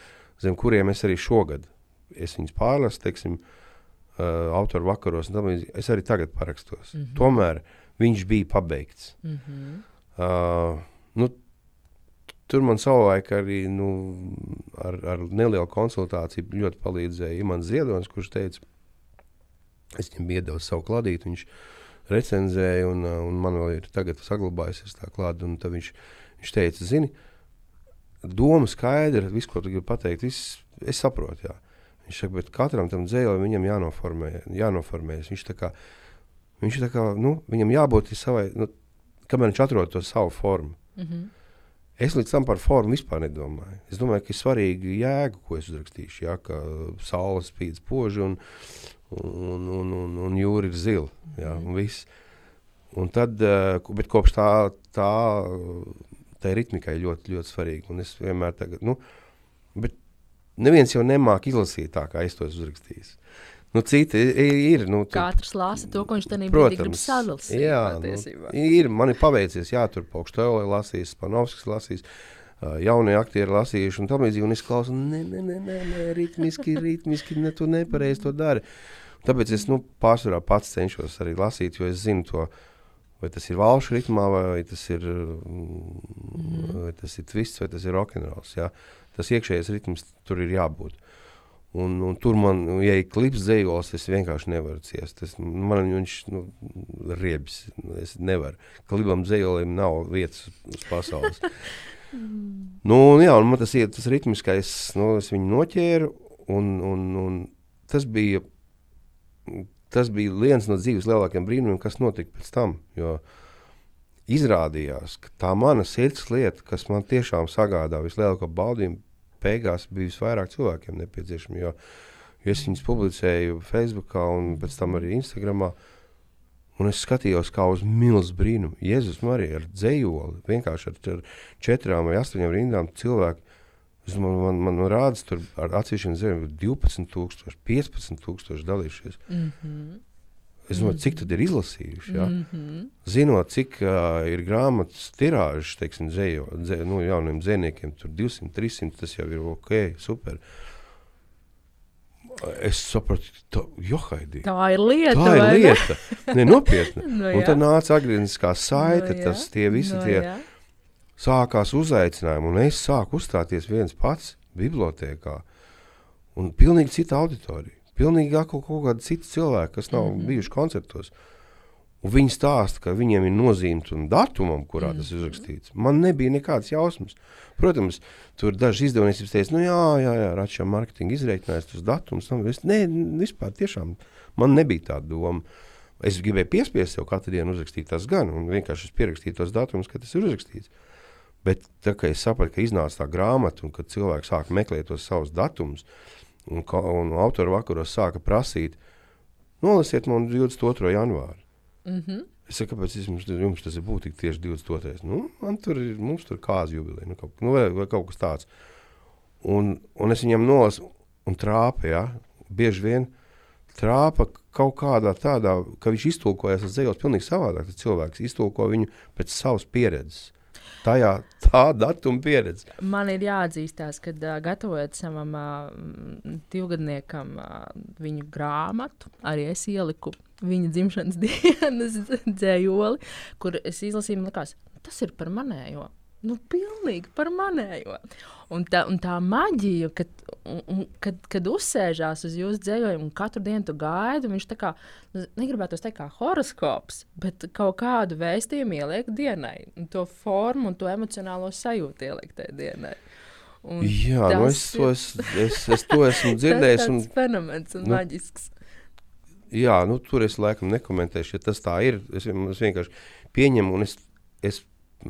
zem kuriem es arī šogad es viņus pārlasu, teiksim, uh, autoru vakaros. Es arī tagad parakstos. Mm -hmm. Tomēr viņš bija pabeigts. Mm -hmm. uh, nu, tur man savulaik arī nu, ar, ar nelielu konsultāciju ļoti palīdzēja Imants Ziedonis, kurš teica, es viņam iedevu savu kladītu. Viņš recenzēja, un, un man vēl ir tagad saglabājusies tā klāta. Viņš, viņš teica, zini, doma skaidra, viss, ko tu gribi pateikt, viss, es saprotu. Jā. Viņš saka, bet katram tam dzēlim viņam jānoformē, jānoformējas. Viņš tā kā, viņš tā kā, nu, viņam jābūt savai, nu, kamēr viņš atrod to savu formu. Mm -hmm. Es līdz tam par formu vispār nedomāju. Es domāju, ka ir svarīgi jēga, ko es uzrakstīšu. Jā, ka saule spīd spoži un, un, un, un, un jūra ir zila. Jā, un viss. Un tad, eh, bet kopš tā, tā tai ritmikai ļoti, ļoti svarīgi. Un es vienmēr tagad, nu, bet neviens jau nemāk izlasīt tā, kā es to uzrakstīju. Nu, citi ir. Nu, tur, Katrs lasa to, ko viņš tam brīdī grib sadalīt. Jā, nu, ir. Man ir paveicies, jā, tur Paukštēlē lasīs, Panovskis lasīs. Jaunie aktieri lasījuši, un tā līdzīgi. Un es klausos, nē, nē, nē, nē, nē ritmiski, ritmiski, ne, tu nepareizi to dari. Tāpēc es nu, pārsvarā pats cenšos arī lasīt, jo es zinu to Vai tas ir valšu ritmā, vai tas ir, mm vai tas ir twists, vai tas ir rokenrols. Tas iekšējais ritms tur ir jābūt. Un, un tur man, ja ir klips dzējos, es vienkārši nevaru ciest. Es, man viņš nu, riebs. Es nevaru. Klipam dzējolim nav vietas uz pasaules. Nu, jā, un man tas ir tas ritmiskais, nu, es viņu noķēru, un, un, un tas bija. Tas bija viens no dzīves lielākajiem brīnumiem, kas notika pēc tam. Jo izrādījās, ka tā mana sirds lieta, kas man tiešām sagādā vislielāko baudījumu, beigās bija visvairāk cilvēkiem nepieciešama. Jo, jo es viņus publicēju Facebook un pēc tam arī Instagram. Un es skatījos kā uz milzu brīnumu. Jēzus Marija ar dzējoli, vienkārši ar, ar četrām vai astoņām rindām cilvēku. Man, man, man, man rāda, tur ar atsevišķiem zemēm 12,000, 15,000 dalījušies. Mm -hmm. Es domāju, cik tad ir izlasījuši. Ja? Mm -hmm. Zinot, cik uh, ir grāmatas tirāžas, teiksim, dzējo, dzē, nu, jauniem dzēniekiem, tur 200, 300, tas jau ir ok, super. Es sapratu, tā, johaidī, tā ir lieta. Tā ir lieta. Ne, nopietni. no, jā. un tad nāca atgriezniskā saite, no, tas tie visi no, tie jā. sākās uzaicinājumi, un es sāku uzstāties viens pats bibliotēkā, un pilnīgi cita auditorija. Pilnīgi kaut, kaut kādi citi cilvēki, kas nav mm -hmm. bijuši koncertos. Un viņi stāsta, ka viņiem ir nozīme tam datumam, kurā mm -hmm. tas ir uzrakstīts. Man nebija nekādas jausmas. Protams, tur daži izdevniecības teica, nu jā, jā, jā Račā marketinga izreikinājis tos datumus. Es, nē, vispār tiešām man nebija tāda doma. Es gribēju piespiest sev katru dienu uzrakstīt tas gan, un vienkārši pierakstīt tos datumus, kad tas ir uzrakstīts. Bet tā kā es sapratu, ka iznāca tā grāmata un kad cilvēki sāk meklēt tos savus datumus, Un, un autora vakaros sāka prasīt, nolasiet man 22. janvāru. Mm -hmm. Es saku, kāpēc jums, jums tas ir būtīgi tieši 22. Nu, man tur ir, mums tur kāza jubileja, nu, kaut, nu, vai, vai kaut kas tāds. Un, un es viņam nolasu un trāpu, ja, bieži vien trāpa kaut kādā tādā, ka viņš iztulkojas uz dzējos pilnīgi savādāk. Tas cilvēks iztulko viņu pēc savas pieredzes tajā tā datuma pieredze. Man ir jāatzīstās, ka uh, gatavojot savam uh, divgadniekam uh, viņu grāmatu, arī es ieliku viņa dzimšanas dienas dzējoli, kur es izlasīju, man likās, tas ir par manējo. Nu, pilnīgi par manējo. Un tā, un tā maģija, kad, un, kad, kad uzsēžās uz jūsu dzējojumu, un katru dienu tu gaidi, viņš tā kā, nu, negribētu teikt, kā horoskops, bet kaut kādu vēstījumu ieliek dienai, un to formu un to emocionālo sajūtu ieliek tajā dienai. Un Jā, nu es, to, es, es, es to esmu dzirdējis. tas ir fenomens un nu, maģisks. Jā, nu, tur es laikam nekomentēšu, ja tas tā ir. Es, es vienkārši pieņemu un es, es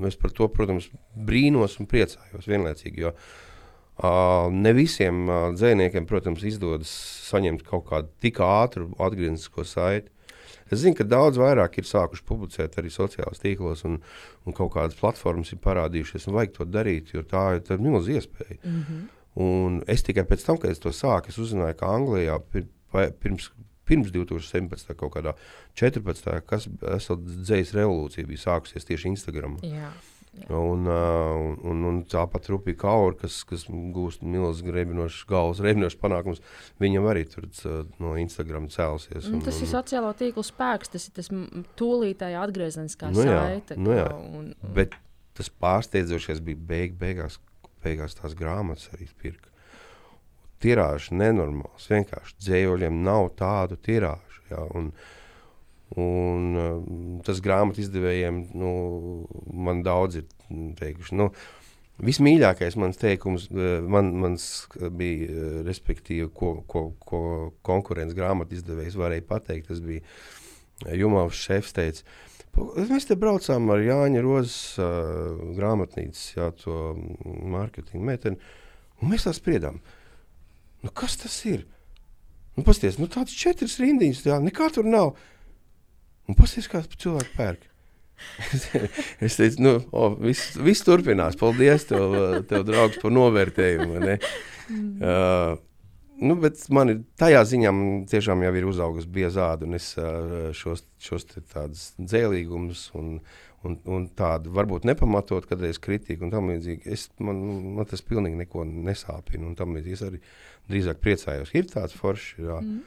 Es par to, protams, brīnos un priecājos vienlaicīgi. Jo uh, ne visiem uh, dzīsniekiem, protams, izdodas saņemt kaut kādu tik ātru atgrieznisko saiti. Es zinu, ka daudz vairāk ir sākuši publicēt arī sociālajos tīklos, un, un kaut kādas platformas ir parādījušās, un vajag to darīt, jo tā, ir milzīga iespēja. Mm -hmm. Un es tikai pēc tam, kad es to sāku, es uzzināju, ka Anglijā pir, pirms pirms 2017. kaut kādā 14. kas esat dzējas revolūcija bija sākusies tieši Instagram. Jā. Jā. Un, uh, un, un tāpat Rupija Kaura, kas, kas gūst milzīgas grebinošas galvas, grebinošas panākumus, viņam arī tur uh, no Instagram cēlusies. Un, tas un, ir sociālo tīklu spēks, tas ir tas tūlītēji atgriezeniskā nu saite. Nu jā, un, un... Bet tas pārsteidzošais bija beig, beigās, beigās tās grāmatas arī pirka tirāžs nenormāls. Vienkārši dzējoļiem nav tādu tirāžu. Ja, un, un, um, tas grāmatu izdevējiem nu, man daudz ir teikuši. Nu, Vismīļākais mans teikums uh, man, mans bija, uh, respektīvi, ko, ko, ko konkurences grāmatu izdevējs varēja pateikt. Tas bija Jumovs šefs teica, mēs te braucām ar Jāņa Rozes uh, grāmatnīcas, jā, to mārketinga meteni, un mēs tā spriedām. Uh, Nu, kas tas ir? Nu, pasties, nu, tāds četras rindiņas, tā nekā tur nav. Un pasties, kāds cilvēks pērk. es teicu, nu, oh, viss, viss turpinās. Paldies, tev, tev draugs, par novērtējumu. Uh, nu, bet man ir tajā ziņā tiešām jau ir uzaugusi biezāde, un es uh, šos, šos tādus dzēlīgumus un, un, un tādu varbūt nepamatot, kad es kritiku un tam līdzīgi, es, man, man tas pilnīgi neko nesāpina un tam līdzīgi. Es arī drīzāk priecājos. Ir tāds foršs. Jā. Mm.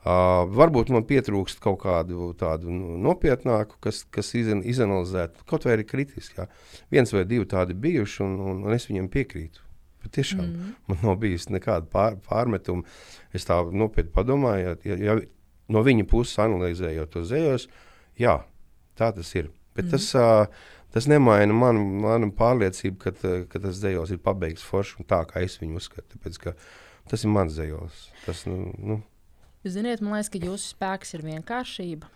Uh, varbūt man pietrūkst kaut kādu tādu nu, nopietnāku, kas, kas izan, izanalizētu, kaut vai arī kritiski. Jā. Viens vai divi tādi bijuši, un, un, un es viņiem piekrītu. Bet tiešām mm. man nav bijis nekāda pār, pārmetuma. Es tā nopietni padomāju, ja, ja no viņa puses analizējot to zējos, jā, tā tas ir. Bet mm. tas uh, Tas nemaina manu, manu pārliecību, ka, ka tas dzējos ir pabeigts forši un tā, kā es viņu uzskatu. Tāpēc, ka tas ir mans dzējos. Tas, nu, nu, Ziniet, man liekas, ka jūsu spēks ir vienkāršība.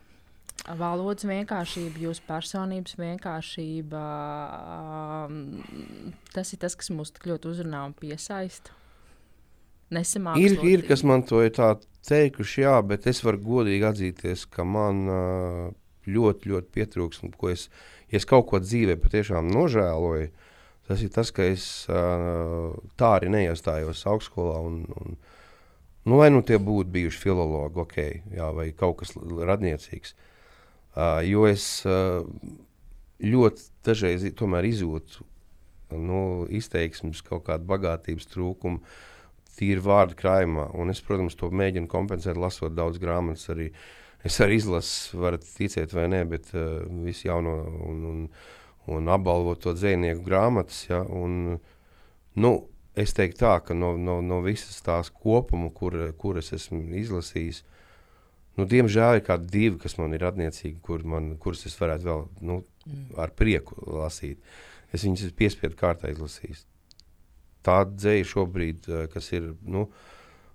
Valodas vienkāršība, jūsu personības vienkāršība. um, Tas ir tas, kas mūs tik ļoti uzrunā un piesaista. Ir, ir, kas man to ir teikuši, jā, bet es varu godīgi atzīties, ka man ā, ļoti, ļoti pietrūks, un ko es, ja es kaut ko dzīvē patiešām nožēloju, tas ir tas, ka es tā arī neiestājos augstskolā. Un, un, nu, lai nu tie būtu bijuši filologi, ok, jā, vai kaut kas radniecīgs. Uh, jo es uh, ļoti dažreiz izjūtu nu, izteiksmes, kaut kādu bagātības trūkumu, tīri vārdu krājumā. Un es, protams, to mēģinu kompensēt, lasot daudz grāmatas. Arī. Es arī izlasu, varat ticēt vai nē, bet uh, visu jauno un, un, un apbalvot to dzīsnieku grāmatas. Ja, un, nu, es teiktu tā, ka no, no, no visas tās kopuma, kur, kuras esmu izlasījis, nu, diemžēl ir kādi divi, kas man ir attiecīgi, kur man, kurus es varētu vēl nu, ar prieku lasīt. Es viņus esmu piespiedu kārtā izlasījis. Tā dzēja šobrīd, eh, kas ir. Nu, uh,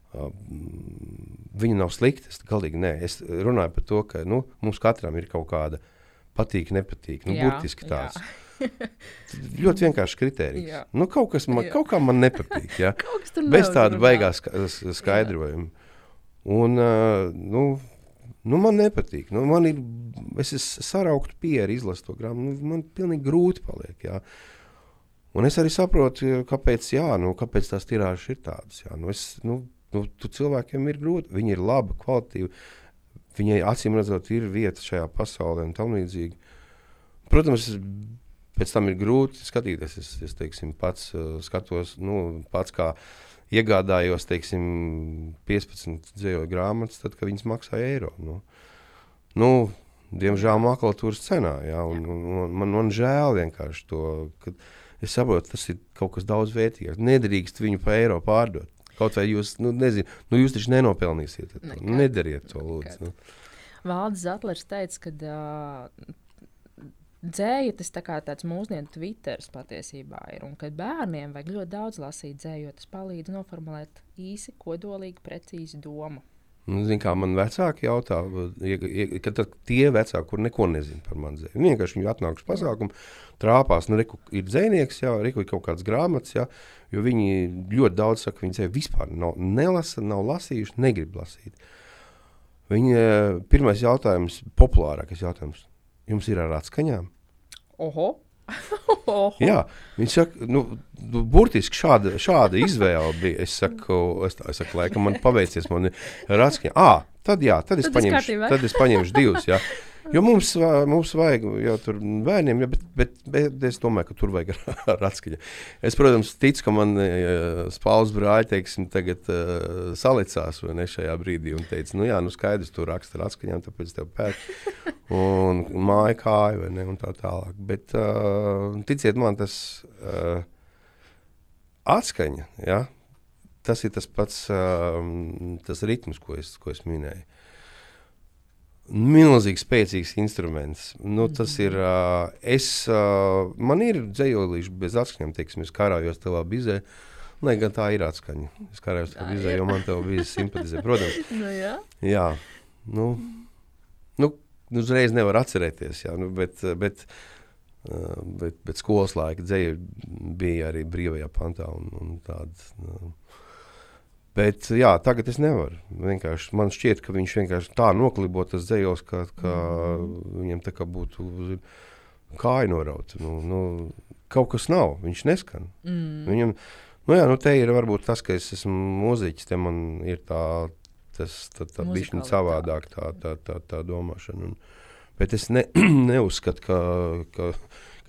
Viņa nav slikta. Es galīgi nē. Es runāju par to, ka nu, mums katram ir kaut kāda patīk, nepatīk. Nu, Jā, burtiski tāds. Ļoti vienkārši kriterijs. Jā. Nu, kaut, kas man, Jā. kaut kā man nepatīk. Ja? Bez tāda baigā skaidrojuma. Un, uh, nu, nu, man nepatīk. Nu, man ir, es esmu saraukta pieredze, izlasot to grāmatu. Nu, man pilnīgi grūti paliek. Jā. Un es arī saprotu, kāpēc, jā, nu, kāpēc tās tirāžas ir tādas. Nu, es, nu, nu, cilvēkiem ir grūti. Viņi ir labi, kvalitīvi. Viņai acīm redzot, ir vieta šajā pasaulē un tam līdzīgi. Protams, pēc tam ir grūti skatīties. Es, es teiksim, pats uh, skatos, nu, pats kā iegādājos teiksim, 15 dzīvoju grāmatas, tad, viņas maksāja eiro. Nu, nu, diemžēl makulatūras cenā. Ja, un, un, un, man, man žēl vienkārši to. Es saprotu, tas ir kaut kas daudz vērtīgāks. Nedrīkst viņu par eiro pārdot. Kaut vai jūs, nu, nezinu, nu, jūs taču nenopelnīsiet. To. Nekad. Nedariet to, lūdzu. Nu. Valdis Zetlers teica, ka uh, dzēja tas tā kā tāds mūsdienu Twitteris patiesībā ir. Un kad bērniem vajag ļoti daudz lasīt dzēju, jo tas palīdz noformulēt īsi, kodolīgi, precīzi domu. Nu, zin, kā man vecāki jautā, tad tie vecāki, kur neko nezina par mani dzēju, viņi vienkārši viņi atnāk uz pasākumu, trāpās, nu, reku, ir dzēnieks, jā, reku, ir kaut kāds grāmatas, jā, jo viņi ļoti daudz saka, viņi dzēju vispār nav, nelasa, nav lasījuši, negrib lasīt. Viņi, eh, pirmais jautājums, populārākais jautājums, jums ir ar atskaņām? Oho! Jā, viņš saka, nu, nu, burtiski šāda, šāda izvēle bija. Es saku, es, tā, es saku, laikam, man paveicies, man ir atskaņa. Ah, tad jā, tad es, Tad paņemšu, kārtībā. tad es paņemšu divus. Jā. Jo mums, mums vajag jau tur bērniem, jā, bet, bet, bet es domāju, ka tur vajag ar atskaņu. Es, protams, ticu, ka man uh, spāles brāļi, teiksim, tagad uh, salicās vai ne šajā brīdī un teica, nu jā, nu skaidrs, tu raksti ar atskaņām, tāpēc tev pēc. Un māja kāja vai ne, un tā tālāk. Bet, uh, ticiet man, tas uh, atskaņa, ja, tas ir tas pats uh, tas ritms, ko es, ko es minēju. Milzīgs, spēcīgs instruments. Nu, tas ir. Uh, es, uh, man ir dzējolīši bez atskaņām, teiksim, es karājos tavā bizē. Lai gan tā ir atskaņa. Es karājos tavā bizē, jo man tev bija simpatizē. Protams, Nu, jā. jā. Nu, nu, uzreiz nevar atcerēties, jā, nu, bet, bet, bet, bet skolas laika dzēja bija arī brīvajā pantā. Un, un tāda, nu, Bet, jā, tagad es nevaru. Vienkārši, man šķiet, ka viņš vienkārši tā noklibo tas dzējos, ka, ka viņam tā kā būtu kāja norauta. Nu, nu, kaut kas nav, viņš neskan. Mm. Viņam, nu jā, nu te ir varbūt tas, ka es esmu mūziķis, te man ir tā, tas, tā, tā bišķiņa savādāk tā, tā, tā, tā domāšana. Un, bet es ne, neuzskatu, ka, ka,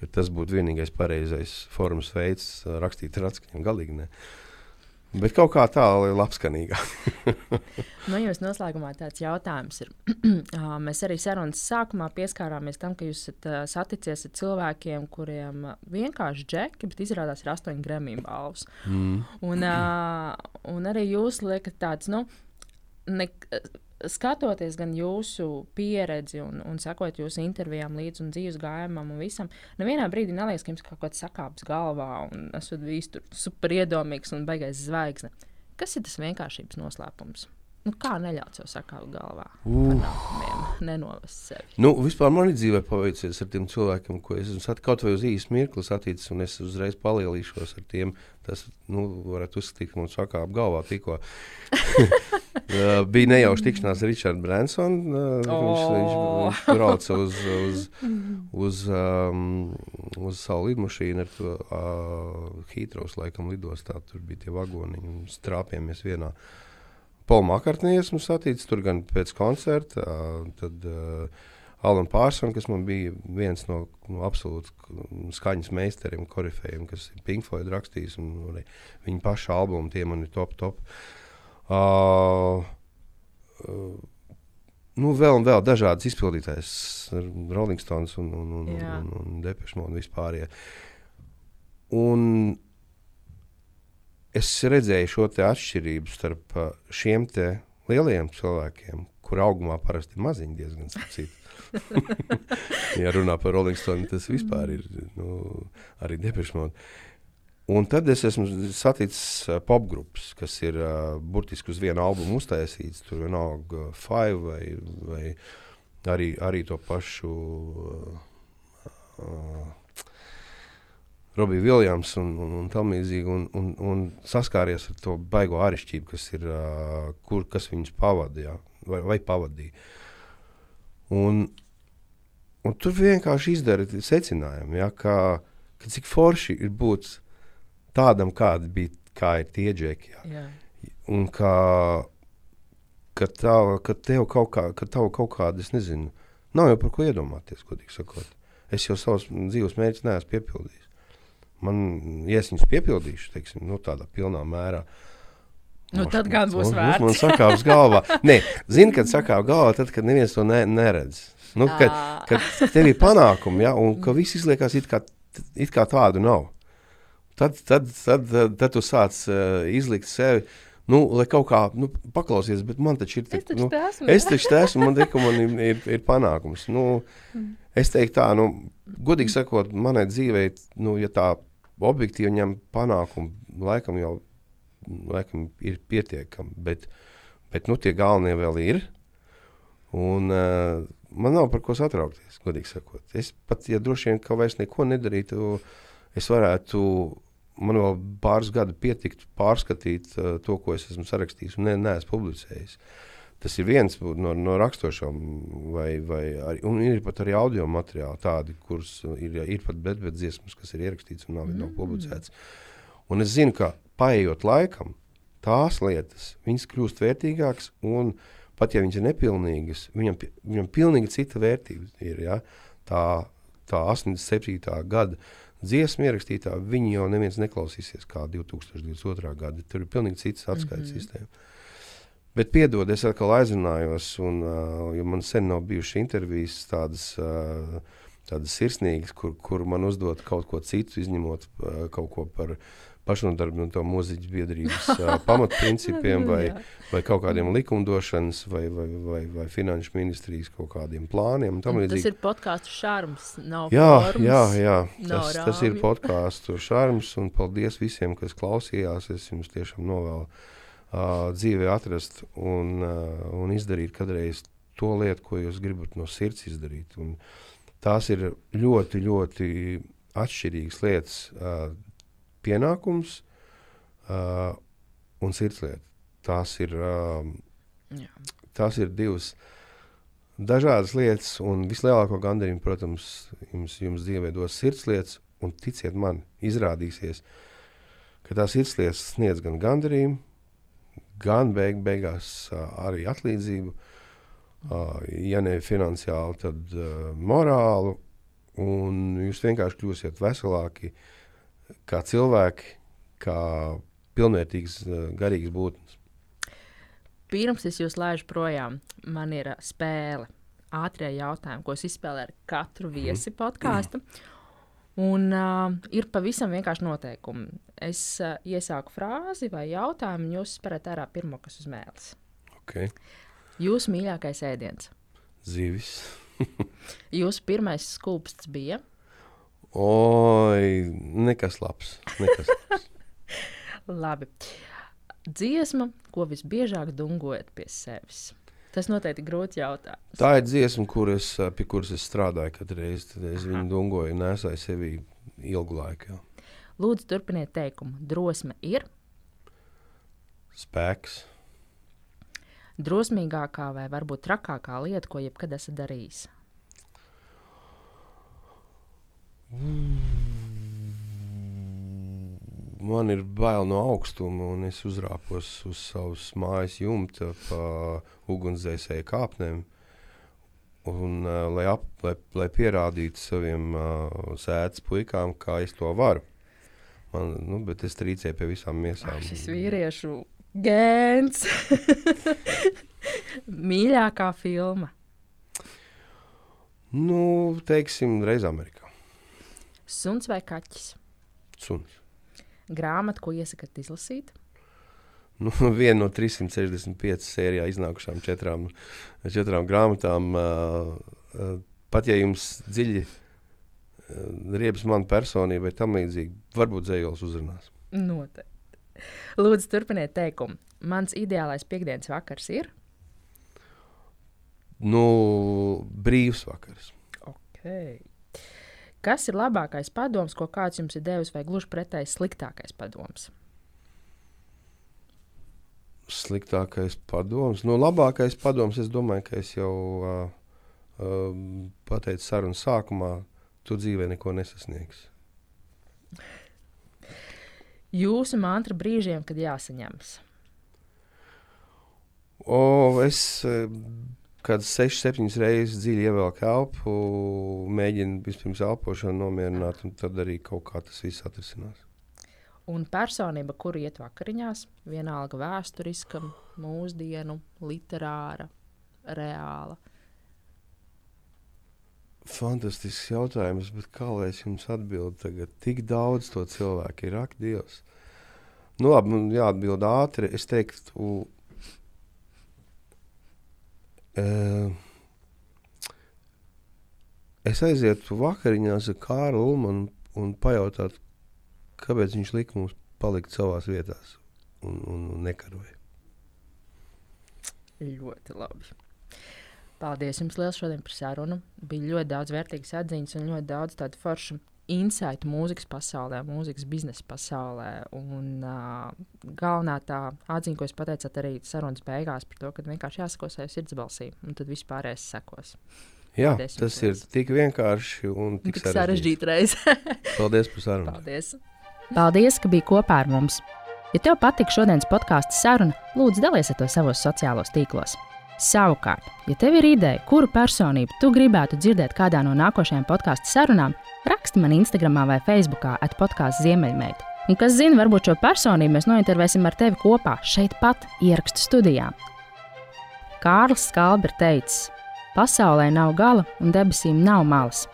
ka tas būtu vienīgais pareizais formas veids ā, rakstīt ar atskaņām. Galīgi ne. Bet kaut kā tā, lai labskanīgāk. Nu, jums noslēgumā tāds jautājums ir. Ā, Mēs arī sarunas sākumā pieskārāmies tam, ka jūs esat ā, saticies ar cilvēkiem, kuriem ā, vienkārši džeki, bet izrādās ir astoņi gremiju balvas. Mm. Un, ā, un arī jūs liekat tāds, nu, ne, skatoties gan jūsu pieredzi un, un sakot jūsu intervijām līdz un dzīves gājumam un visam, nevienā brīdī neliekas, ka jums kaut kas sakāps galvā un esat bijis super iedomīgs un baigais zvaigzne. Kas ir tas vienkāršības noslēpums? Nu, kā neļaut sev sakāt galvā? Uh. Nenovest sevi. Nu, vispār man ir dzīvē paveicies ar tiem cilvēkiem, ko es esmu sat, kaut vai uz īsu mirkli saticis, un es uzreiz palielīšos ar tiem. Tas nu, varētu uzskatīt, ka mums sakā ap galvā tikko. Uh, bija nejauši tikšanās ar Richardu Bransonu. Uh, oh. Viņš, viņš, brauca uz, uz, uz, um, uz savu lidmašīnu ar to uh, Hītros, laikam, lidostā. Tur bija tie vagoni, un strāpjamies vienā. Paul Makartnī esmu saticis tur gan pēc koncerta, tad Alan Pārsons, kas man bija viens no, no absolūti skaņas meistariem, korifējiem, kas ir Pink Floyd rakstījis, un arī viņa paša albumi, tie man ir top, top. Uh, uh, nu, vēl un vēl dažādas izpildītājas, Rolling Stones un, un, un, un, un, un Depeche Mode un vispār. Un es redzēju šo atšķirību starp uh, šiem lielajiem cilvēkiem, kur augumā parasti ir maziņi diezgan citi. ja runā par Rolling Stone, tas vispār ir nu, arī Depeche Mode. Un tad es esmu saticis uh, popgrupas, kas ir uh, burtiski uz vienu albumu uztaisīts. Tur vienalga uh, Five vai, vai arī, arī to pašu uh, uh, Robiju Viljams un, un, un tam līdzīgi. Un, un, un saskāries ar to baigo āršķirību, kas ir, uh, kur, kas viņus pavadīja vai, vai pavadīja. Un, un tur vienkārši izdara secinājumu, ja, ka, ka cik forši ir būt tādam, kāda bija kā ir tie džeki. Ja. Jā. Un ka, ka, tā, ka tev kaut, kā, ka kaut kāda, es nezinu, nav jau par ko iedomāties, godīgi sakot. Es jau savus dzīves mērķus neesmu piepildījis. Man, ja es viņus piepildīšu, teiksim, nu, tādā pilnā mērā, Nu, tad gan būs būs vērts. Man sakāps galvā. Nē, zini, kad sakāp galvā, tad, kad neviens to ne, neredz. Nu, kad, Ā. kad tev ir panākumi, ja, un ka viss izliekas it kā, it kā tādu nav. Tad, tad, tad, tad, tad tu sāc uh, izlikt sevi, nu, lai kaut kā nu, paklausies, bet man taču ir Es taču nu, esmu. es taču esmu, man te, ka man ir, ir, ir panākums. Nu, es teiktu tā, nu, godīgi sakot, manai dzīvei, nu, ja tā objektīvi ņem panākumu, laikam jau laikam ir pietiekami, bet, bet nu, tie galvenie vēl ir. Un, uh, man nav par ko satraukties, godīgi sakot. Es pat, ja droši vien, ka vairs neko nedarītu, es varētu, man vēl pāris gadi pietikt pārskatīt uh, to, ko es esmu sarakstījis un ne, neesmu publicējis. Tas ir viens no, no raksturošām, vai, vai arī, un ir pat arī audio materiāli, tādi, kurus ir, ir pat bedbēdas dziesmas, kas ir ierakstīts un nav, mm. nav publicēts. Un es zinu, ka paiet laikam, tās lietas kļūst vērtīgākas, un pat ja viņas ir nepilnīgas, viņam, viņam pilnīgi cita vērtība ir. Ja? Tā, tā 87. gada dziesma ierakstītā, viņi jau neviens neklausīsies kā 2022. gada. Tur ir pilnīgi cits atskaites mm -hmm. sistēma. Bet piedod, es atkal aizrunājos, un uh, man sen nav bijušas intervijas tādas. Uh, Tādas sirsnīgas, kur, kur man uzdot kaut ko citu, izņemot uh, kaut ko par pašnodarbināto mūziķu biedrības uh, pamatprincipiem vai, vai kaut kādiem likumdošanas vai, vai, vai, vai finanšu ministrijas kaut kādiem plāniem. Un Tas līdzīgi. ir podkāstu šārms. Nav Jā, formas. jā, jā. Tas, tas ir podkāstu šarms, un paldies visiem, kas klausījās. Es jums tiešām novēlu uh, dzīvē atrast un, uh, un izdarīt kādreiz to lietu, ko jūs gribat no sirds izdarīt. Un tās ir ļoti, ļoti atšķirīgas lietas. Uh, pienākums uh, un sirdslieta. Tās ir, uh, tās ir divas dažādas lietas, un vislielāko gandarījumu, protams, jums, jums dzīvē dos sirdslietas, un ticiet man, izrādīsies, ka tās sirdslietas sniedz gan gandarījumu, gan beig, beigās arī atlīdzību. Ja ne finansiāli, tad morālu, un jūs vienkārši kļūsiet veselāki kā cilvēki, kā pilnvērtīgs, uh, garīgs būtnes. Pirms es jūs laižu projām, man ir spēle. Ātrie jautājumi, ko es izspēlēju ar katru viesi podkāstu. Un uh, ir pavisam vienkārši noteikumi. Es uh, iesāku frāzi vai jautājumu, un jūs spērat ārā pirmo, kas uz mēles. Okay. Jūsu mīļākais ēdiens? Zivis. Jūsu pirmais skūpsts bija? Oi, nekas labs. Nekas labs. Labi. Dziesma, ko visbiežāk dungojat pie sevis? Tas noteikti ir grūts jautājums. Tā ir dziesma, kuras, pie kuras es strādāju katru reizi. Tad es viņu dungoju, nesāju sevī ilgu laiku. Jā. Lūdzu, turpiniet teikumu. Drosme ir spēks. Drosmīgākā vai varbūt trakākā lieta, ko jebkad esat darījis? Man ir bail no augstuma, un es uzrāpos uz savas mājas jumta pa ugunsdzēsēju kāpnēm. Un, uh, lai, ap, lai, lai pierādītu saviem uh, sēdes puikām, kā es to varu. Man, nu, bet es trīcēju pie visām miesām. Ai, šis vīriešu gēns. Mīļākā filma. Nu, teiksim, reiz Amerikā. Suns vai kaķis? Suns. Grāmata, ko iesakāt izlasīt? Nu, viena no 365 sērijā iznākušām četrām, četrām grāmatām. Uh, uh, pat ja jums dziļi uh, riebas mana personība vai tam līdzīgi, varbūt dzējols uzrunās. Noteikti. Lūdzu, turpiniet teikumu. Mans ideālais piekdienas vakars ir? Nu, brīvs vakars. Okay. Kas ir labākais padoms, ko kāds jums ir devis, vai gluži pretēji sliktākais padoms? Sliktākais padoms. Nu, labākais padoms, es domāju, ka es jau uh, uh, pateicu sarunas sākumā, tu dzīvē neko nesasniegsi. Jūsu mantra brīžiem, kad jāsaņemas? O, es kad 6-7 reizes dziļi ievelku elpu, mēģinu vispirms elpošanu nomierināt, un tad arī kaut kā tas viss atrisinās. Un personība, kur iet vakariņās, vienalga vēsturiska, mūsdienu, literāra, reāla. Fantastisks jautājums, bet kā lai es jums atbildētu tagad? Tik daudz to cilvēku ir, ak, Dievs. Nu, labi, man jāatbild ātri. Es teiktu, Uh, es aizietu vakariņās ar Kārlu Ulmanu un pajautātu, kāpēc viņš lika mums palikt savās vietās un, un, un nekaroja. Ļoti labi. Paldies jums liels šodien par sarunu. Bija ļoti daudz vērtīgas atziņas un ļoti daudz tādu foršu insight mūzikas pasaulē, mūzikas biznesa pasaulē. Un uh, galvenā tā atziņa, ko jūs pateicāt arī sarunas beigās, par to, ka vienkārši jāsako savai sirdsbalsī, un tad viss pārējais sekos. Jā, Paldies tas ir tik vienkārši un tik, tik sarežģīti reizē. Paldies par sarunu. Paldies. Paldies, ka biji kopā ar mums. Ja tev patika šodienas podkāstu saruna, lūdzu, dalies ar to savos sociālos tīklos. Savukārt, ja tev ir ideja, kuru personību tu gribētu dzirdēt kādā no nākošajām podkāstu sarunām, raksti man Instagram vai Facebook atpodkāstu Ziemeļmeita. Un kas zina, varbūt šo personību mēs nointervēsim ar tevi kopā šeit pat ierakstu studijā. Kārlis Skalbers teicis, pasaulē nav gala un debesīm nav malas.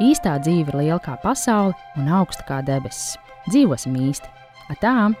Īstā dzīve ir liela kā pasaule un augsta kā debesis. Dzīvosim īsti! Atām!